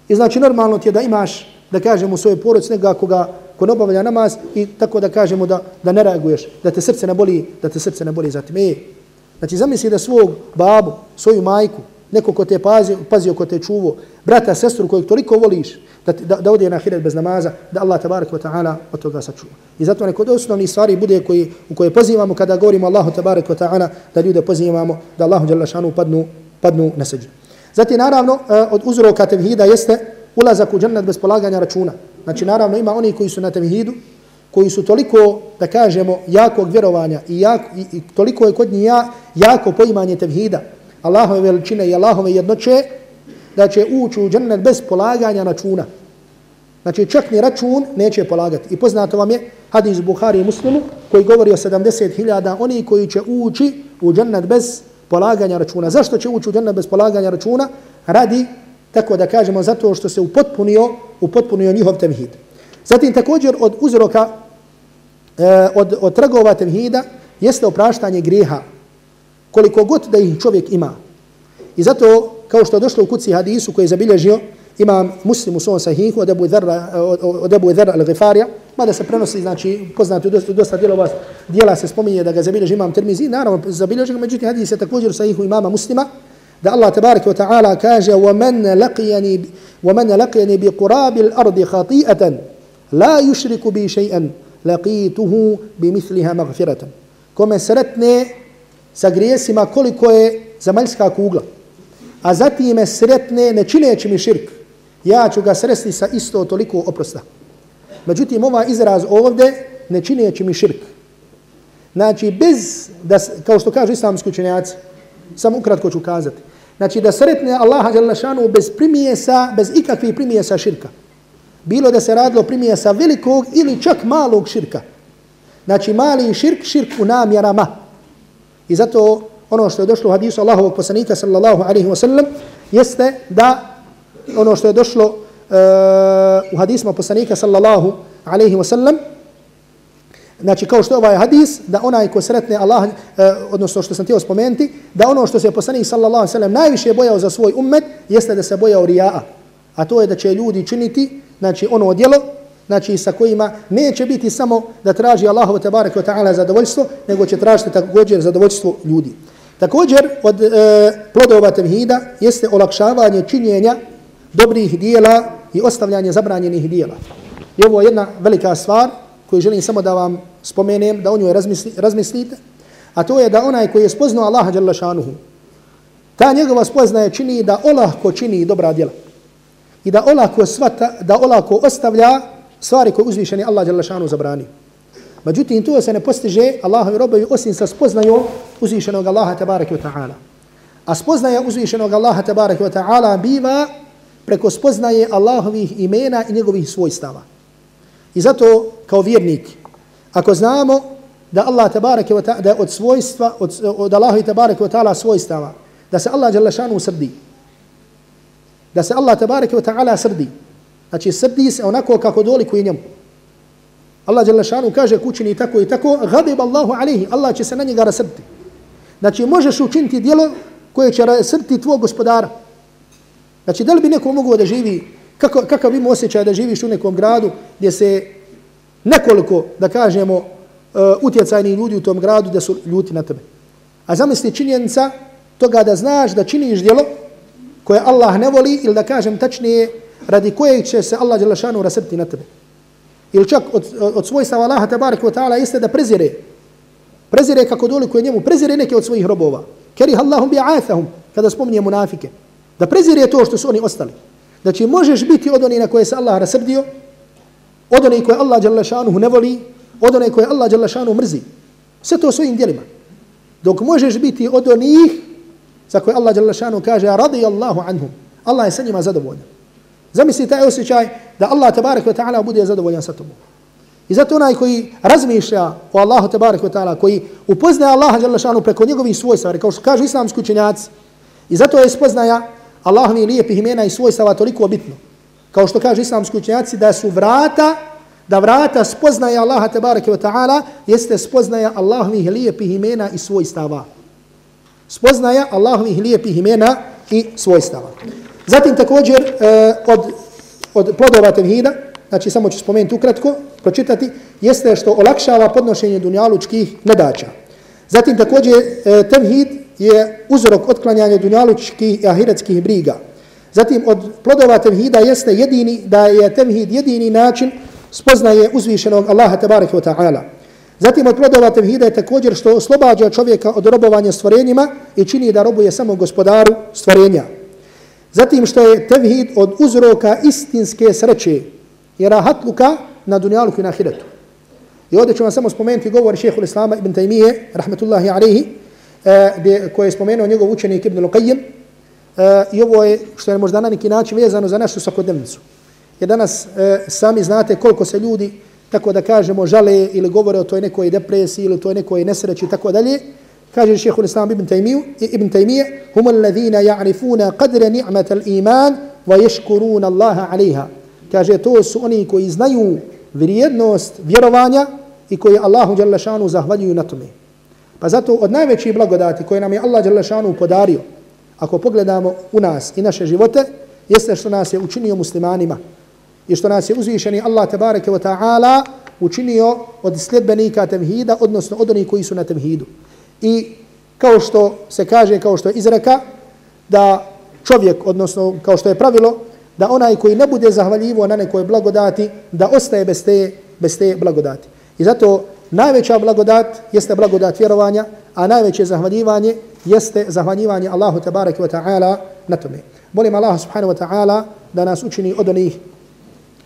B: I znači normalno ti je da imaš, da kažem u svojoj porodci nekoga koga ko ne obavlja namaz i tako da kažemo da, da ne reaguješ, da te srce ne boli, da te srce ne boli za time. Znači zamisli da svog babu, svoju majku, neko ko te pazio, pazio ko te čuvo, brata, sestru kojeg toliko voliš, da, da, da ode na hiret bez namaza, da Allah tabarak wa ta'ala od toga sačuva. I zato neko od osnovnih stvari bude koji, u koje pozivamo kada govorimo Allahu tabarak wa ta'ala, da ljude pozivamo da Allahu djelašanu padnu, padnu na seđu. Zatim naravno eh, od uzroka tevhida jeste ulazak u džennet bez polaganja računa. Znači naravno ima oni koji su na tevhidu, koji su toliko, da kažemo, jakog vjerovanja i, jak, i, i toliko je kod njih ja, jako poimanje tevhida, Allahove veličine i Allahove jednoće, da će ući u džennet bez polaganja računa. Znači čak ni račun neće polagati. I poznato vam je hadis Buhari i Muslimu koji govori o 70.000 oni koji će ući u džennet bez polaganja računa. Zašto će ući u džennet bez polaganja računa? Radi, tako da kažemo, zato što se upotpunio, upotpunio njihov tevhid. Zatim također od uzroka, e, od, od trgova tevhida jeste opraštanje grijeha. Koliko god da ih čovjek ima. I zato, kao što je došlo u kuci hadisu koji je zabilježio, imam muslim u svom sahihu od Ebu Dharra, od Ebu Dharra al-Ghifarija, mada se prenosi, znači, poznati u dosta, dosta dijelova, dijela se spominje da ga zabilježi imam termizi, naravno zabilježi ga, međutim hadis je također u sahihu imama muslima, da Allah tabaraka wa ta'ala kaže وَمَنْ لَقِيَنِي وَمَنْ لَقِيَنِي بِقُرَابِ الْأَرْضِ خَطِيئَةً لَا يُشْرِكُ بِي شَيْئًا laqituhu bi misliha maghfiratan. Kome sretne sa grijesima koliko je zemaljska kugla, a zatim me sretne ne čineći mi širk, ja ću ga sresti sa isto toliko oprosta. Međutim, ova izraz ovdje ne čineći mi širk. Znači, bez, da, kao što kažu islamski učenjaci, samo ukratko ću kazati, znači da sretne Allaha bez primijesa, bez ikakvih primijesa širka. Bilo da se radilo primijesa velikog ili čak malog širka. Znači, mali širk, širk u namjerama. I zato ono što je došlo u hadisu Allahovog poslanika sallallahu alaihi wa sallam jeste da ono što je došlo uh, u hadisma poslanika sallallahu alaihi wa sallam, znači kao što je ovaj hadis, da onaj ko sretne Allah, uh, odnosno što sam htio spomenuti, da ono što se poslanik sallallahu alaihi wa sallam najviše bojao za svoj ummet, jeste da se bojao rija'a. A to je da će ljudi činiti, znači ono djelo, znači sa kojima neće biti samo da traži Allahu tebareke ve taala zadovoljstvo, nego će tražiti također zadovoljstvo ljudi. Također od e, plodova tevhida jeste olakšavanje činjenja dobrih dijela i ostavljanje zabranjenih dijela. I ovo je jedna velika stvar koju želim samo da vam spomenem, da o njoj razmisli, razmislite, a to je da onaj koji je spoznao Allaha jalla šanuhu, ta njegova spoznaje čini da olahko čini dobra djela. I da olako, svata, da olako ostavlja stvari koje uzvišeni Allah dželle šanu zabrani. Međutim, to se ne postiže Allahovi robovi osim sa spoznajom uzvišenog Allaha tabaraka wa ta'ala. A spoznaja uzvišenog Allaha tabaraka wa ta'ala biva preko spoznaje Allahovih imena i njegovih svojstava. I zato kao vjernik, ako znamo da Allah tabaraka wa ta'ala, da od svojstva, od, od Allahovi tabaraka wa ta'ala svojstava, da se Allah dželle šanu srdi, da se Allah tabaraka wa ta'ala srdi, znači srdi se onako kako dolikuje njemu. Allah jalla šanu kaže kućini tako i tako, gadib Allahu alihi, Allah će se na njega rasrti. Znači možeš učiniti dijelo koje će rasrti tvoj gospodara. Znači, da li bi neko mogao da živi, kako, kakav ima osjećaj da živiš u nekom gradu gdje se nekoliko, da kažemo, uh, utjecajni ljudi u tom gradu da su ljuti na tebe. A zamisli činjenica toga da znaš da činiš djelo koje Allah ne voli ili da kažem tačnije radi kojeg će se Allah Đelešanu rasrti na tebe. Ili čak od, od svojstava Allaha tabaraka wa ta'ala jeste da prezire. Prezire kako doliko njemu. Prezire neke od svojih robova. Kerih Allahum bi'athahum kada spominje munafike. Da prezire to što su oni ostali. Znači možeš biti od onih na koje se Allah rasrdio, od onih koje Allah Đelešanu ne voli, od onih koje Allah Đelešanu mrzi. Sve to svojim djelima. Dok možeš biti od onih za koje Allah Đalešanuhu kaže radi Allahu anhum. Allah je sa njima zadovoljan. Zamisli taj osjećaj da Allah tabarak wa ta'ala bude zadovoljan sa tobom. I zato onaj koji razmišlja o Allahu tabarak wa ta'ala, koji upoznaje Allaha dželle šanu preko njegovih svojstava, kao što kažu islamski učenjaci, i zato je spoznaja Allahovi lijepih imena i svojstava toliko bitno. Kao što kažu islamski učenjaci, da su vrata, da vrata spoznaje Allaha tabarak wa ta'ala, jeste spoznaja Allahovih lijepih imena i svojstava. Spoznaja Allahovih lijepih imena i svojstava. Zatim također eh, od, od plodova tevhida, znači samo ću spomenuti ukratko, pročitati, jeste što olakšava podnošenje dunjalučkih nedača. Zatim također e, tevhid je uzrok otklanjanja dunjalučkih i ahiretskih briga. Zatim od plodova tevhida jeste jedini, da je tevhid jedini način spoznaje uzvišenog Allaha tabaraka wa ta'ala. Zatim od plodova tevhida je također što oslobađa čovjeka od robovanja stvorenjima i čini da robuje samo gospodaru stvorenja. Zatim što je tevhid od uzroka istinske sreće i rahatluka na dunjaluku i na ahiretu. I ovdje ću vam samo spomenuti govor šehhul Islama ibn Taymiye, rahmetullahi alaihi, eh, koji je spomenuo njegov učenik ibn Luqayyim. Eh, I ovo je što je možda na neki način vezano za našu svakodnevnicu. Jer danas eh, sami znate koliko se ljudi, tako da kažemo, žale ili govore o toj nekoj depresiji ili toj nekoj nesreći i tako dalje. Kaže šehhul Islam ibn Taymiju, ibn Taymiye, hum allazina ja'rifuna qadre ni'mat al-iman wa yashkuruna Allaha alaiha. Kaže, to su oni koji znaju vrijednost vjerovanja i koji Allahu Đalešanu zahvaljuju na tome. Pa zato od najvećih blagodati koje nam je Allah Đalešanu podario, ako pogledamo u nas i naše živote, jeste što nas je učinio muslimanima i što nas je uzvišeni Allah tabareke wa ta'ala učinio od sljedbenika temhida, odnosno od onih koji su na temhidu. I kao što se kaže, kao što je izreka, da čovjek, odnosno kao što je pravilo, da onaj koji ne bude zahvaljivo na nekoj blagodati, da ostaje bez te, bez te blagodati. I zato najveća blagodat jeste blagodat vjerovanja, a najveće zahvaljivanje jeste zahvaljivanje Allahu tabaraka wa ta'ala na tome. Molim Allah subhanahu wa ta'ala da nas učini od onih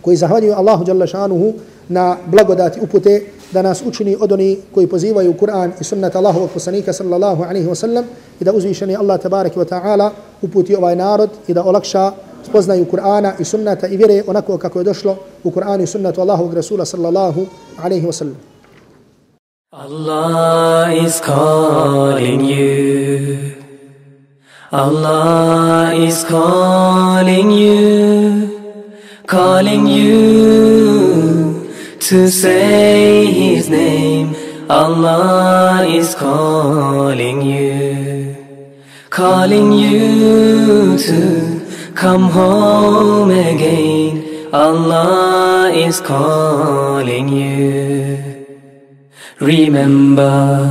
B: koji zahvaljuju Allahu dželle šanuhu na blagodati upute, da nas učini od oni koji pozivaju Kur'an i sunnet Allahovog poslanika sallallahu alejhi wa sallam i da uzvišeni Allah tebareke wa ta'ala uputi ovaj narod i da olakša spoznaju Kur'ana i sunnata i vjere onako kako je došlo u Kur'anu i sunnetu Allahovog Rasula sallallahu alaihi wa sallam.
A: Allah is calling you. Allah is calling you. Calling you to say His name. Allah is calling you. Calling you to Come home again, Allah is calling you. Remember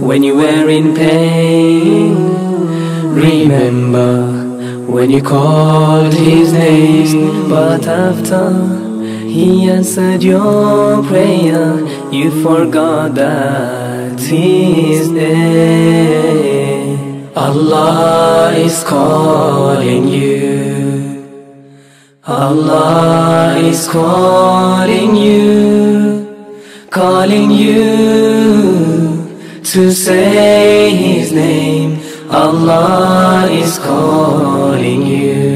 A: when you were in pain. Remember when you called His name. But after He answered your prayer, you forgot that He is there. Allah is calling you. Allah is calling you, calling you to say His name. Allah is calling you.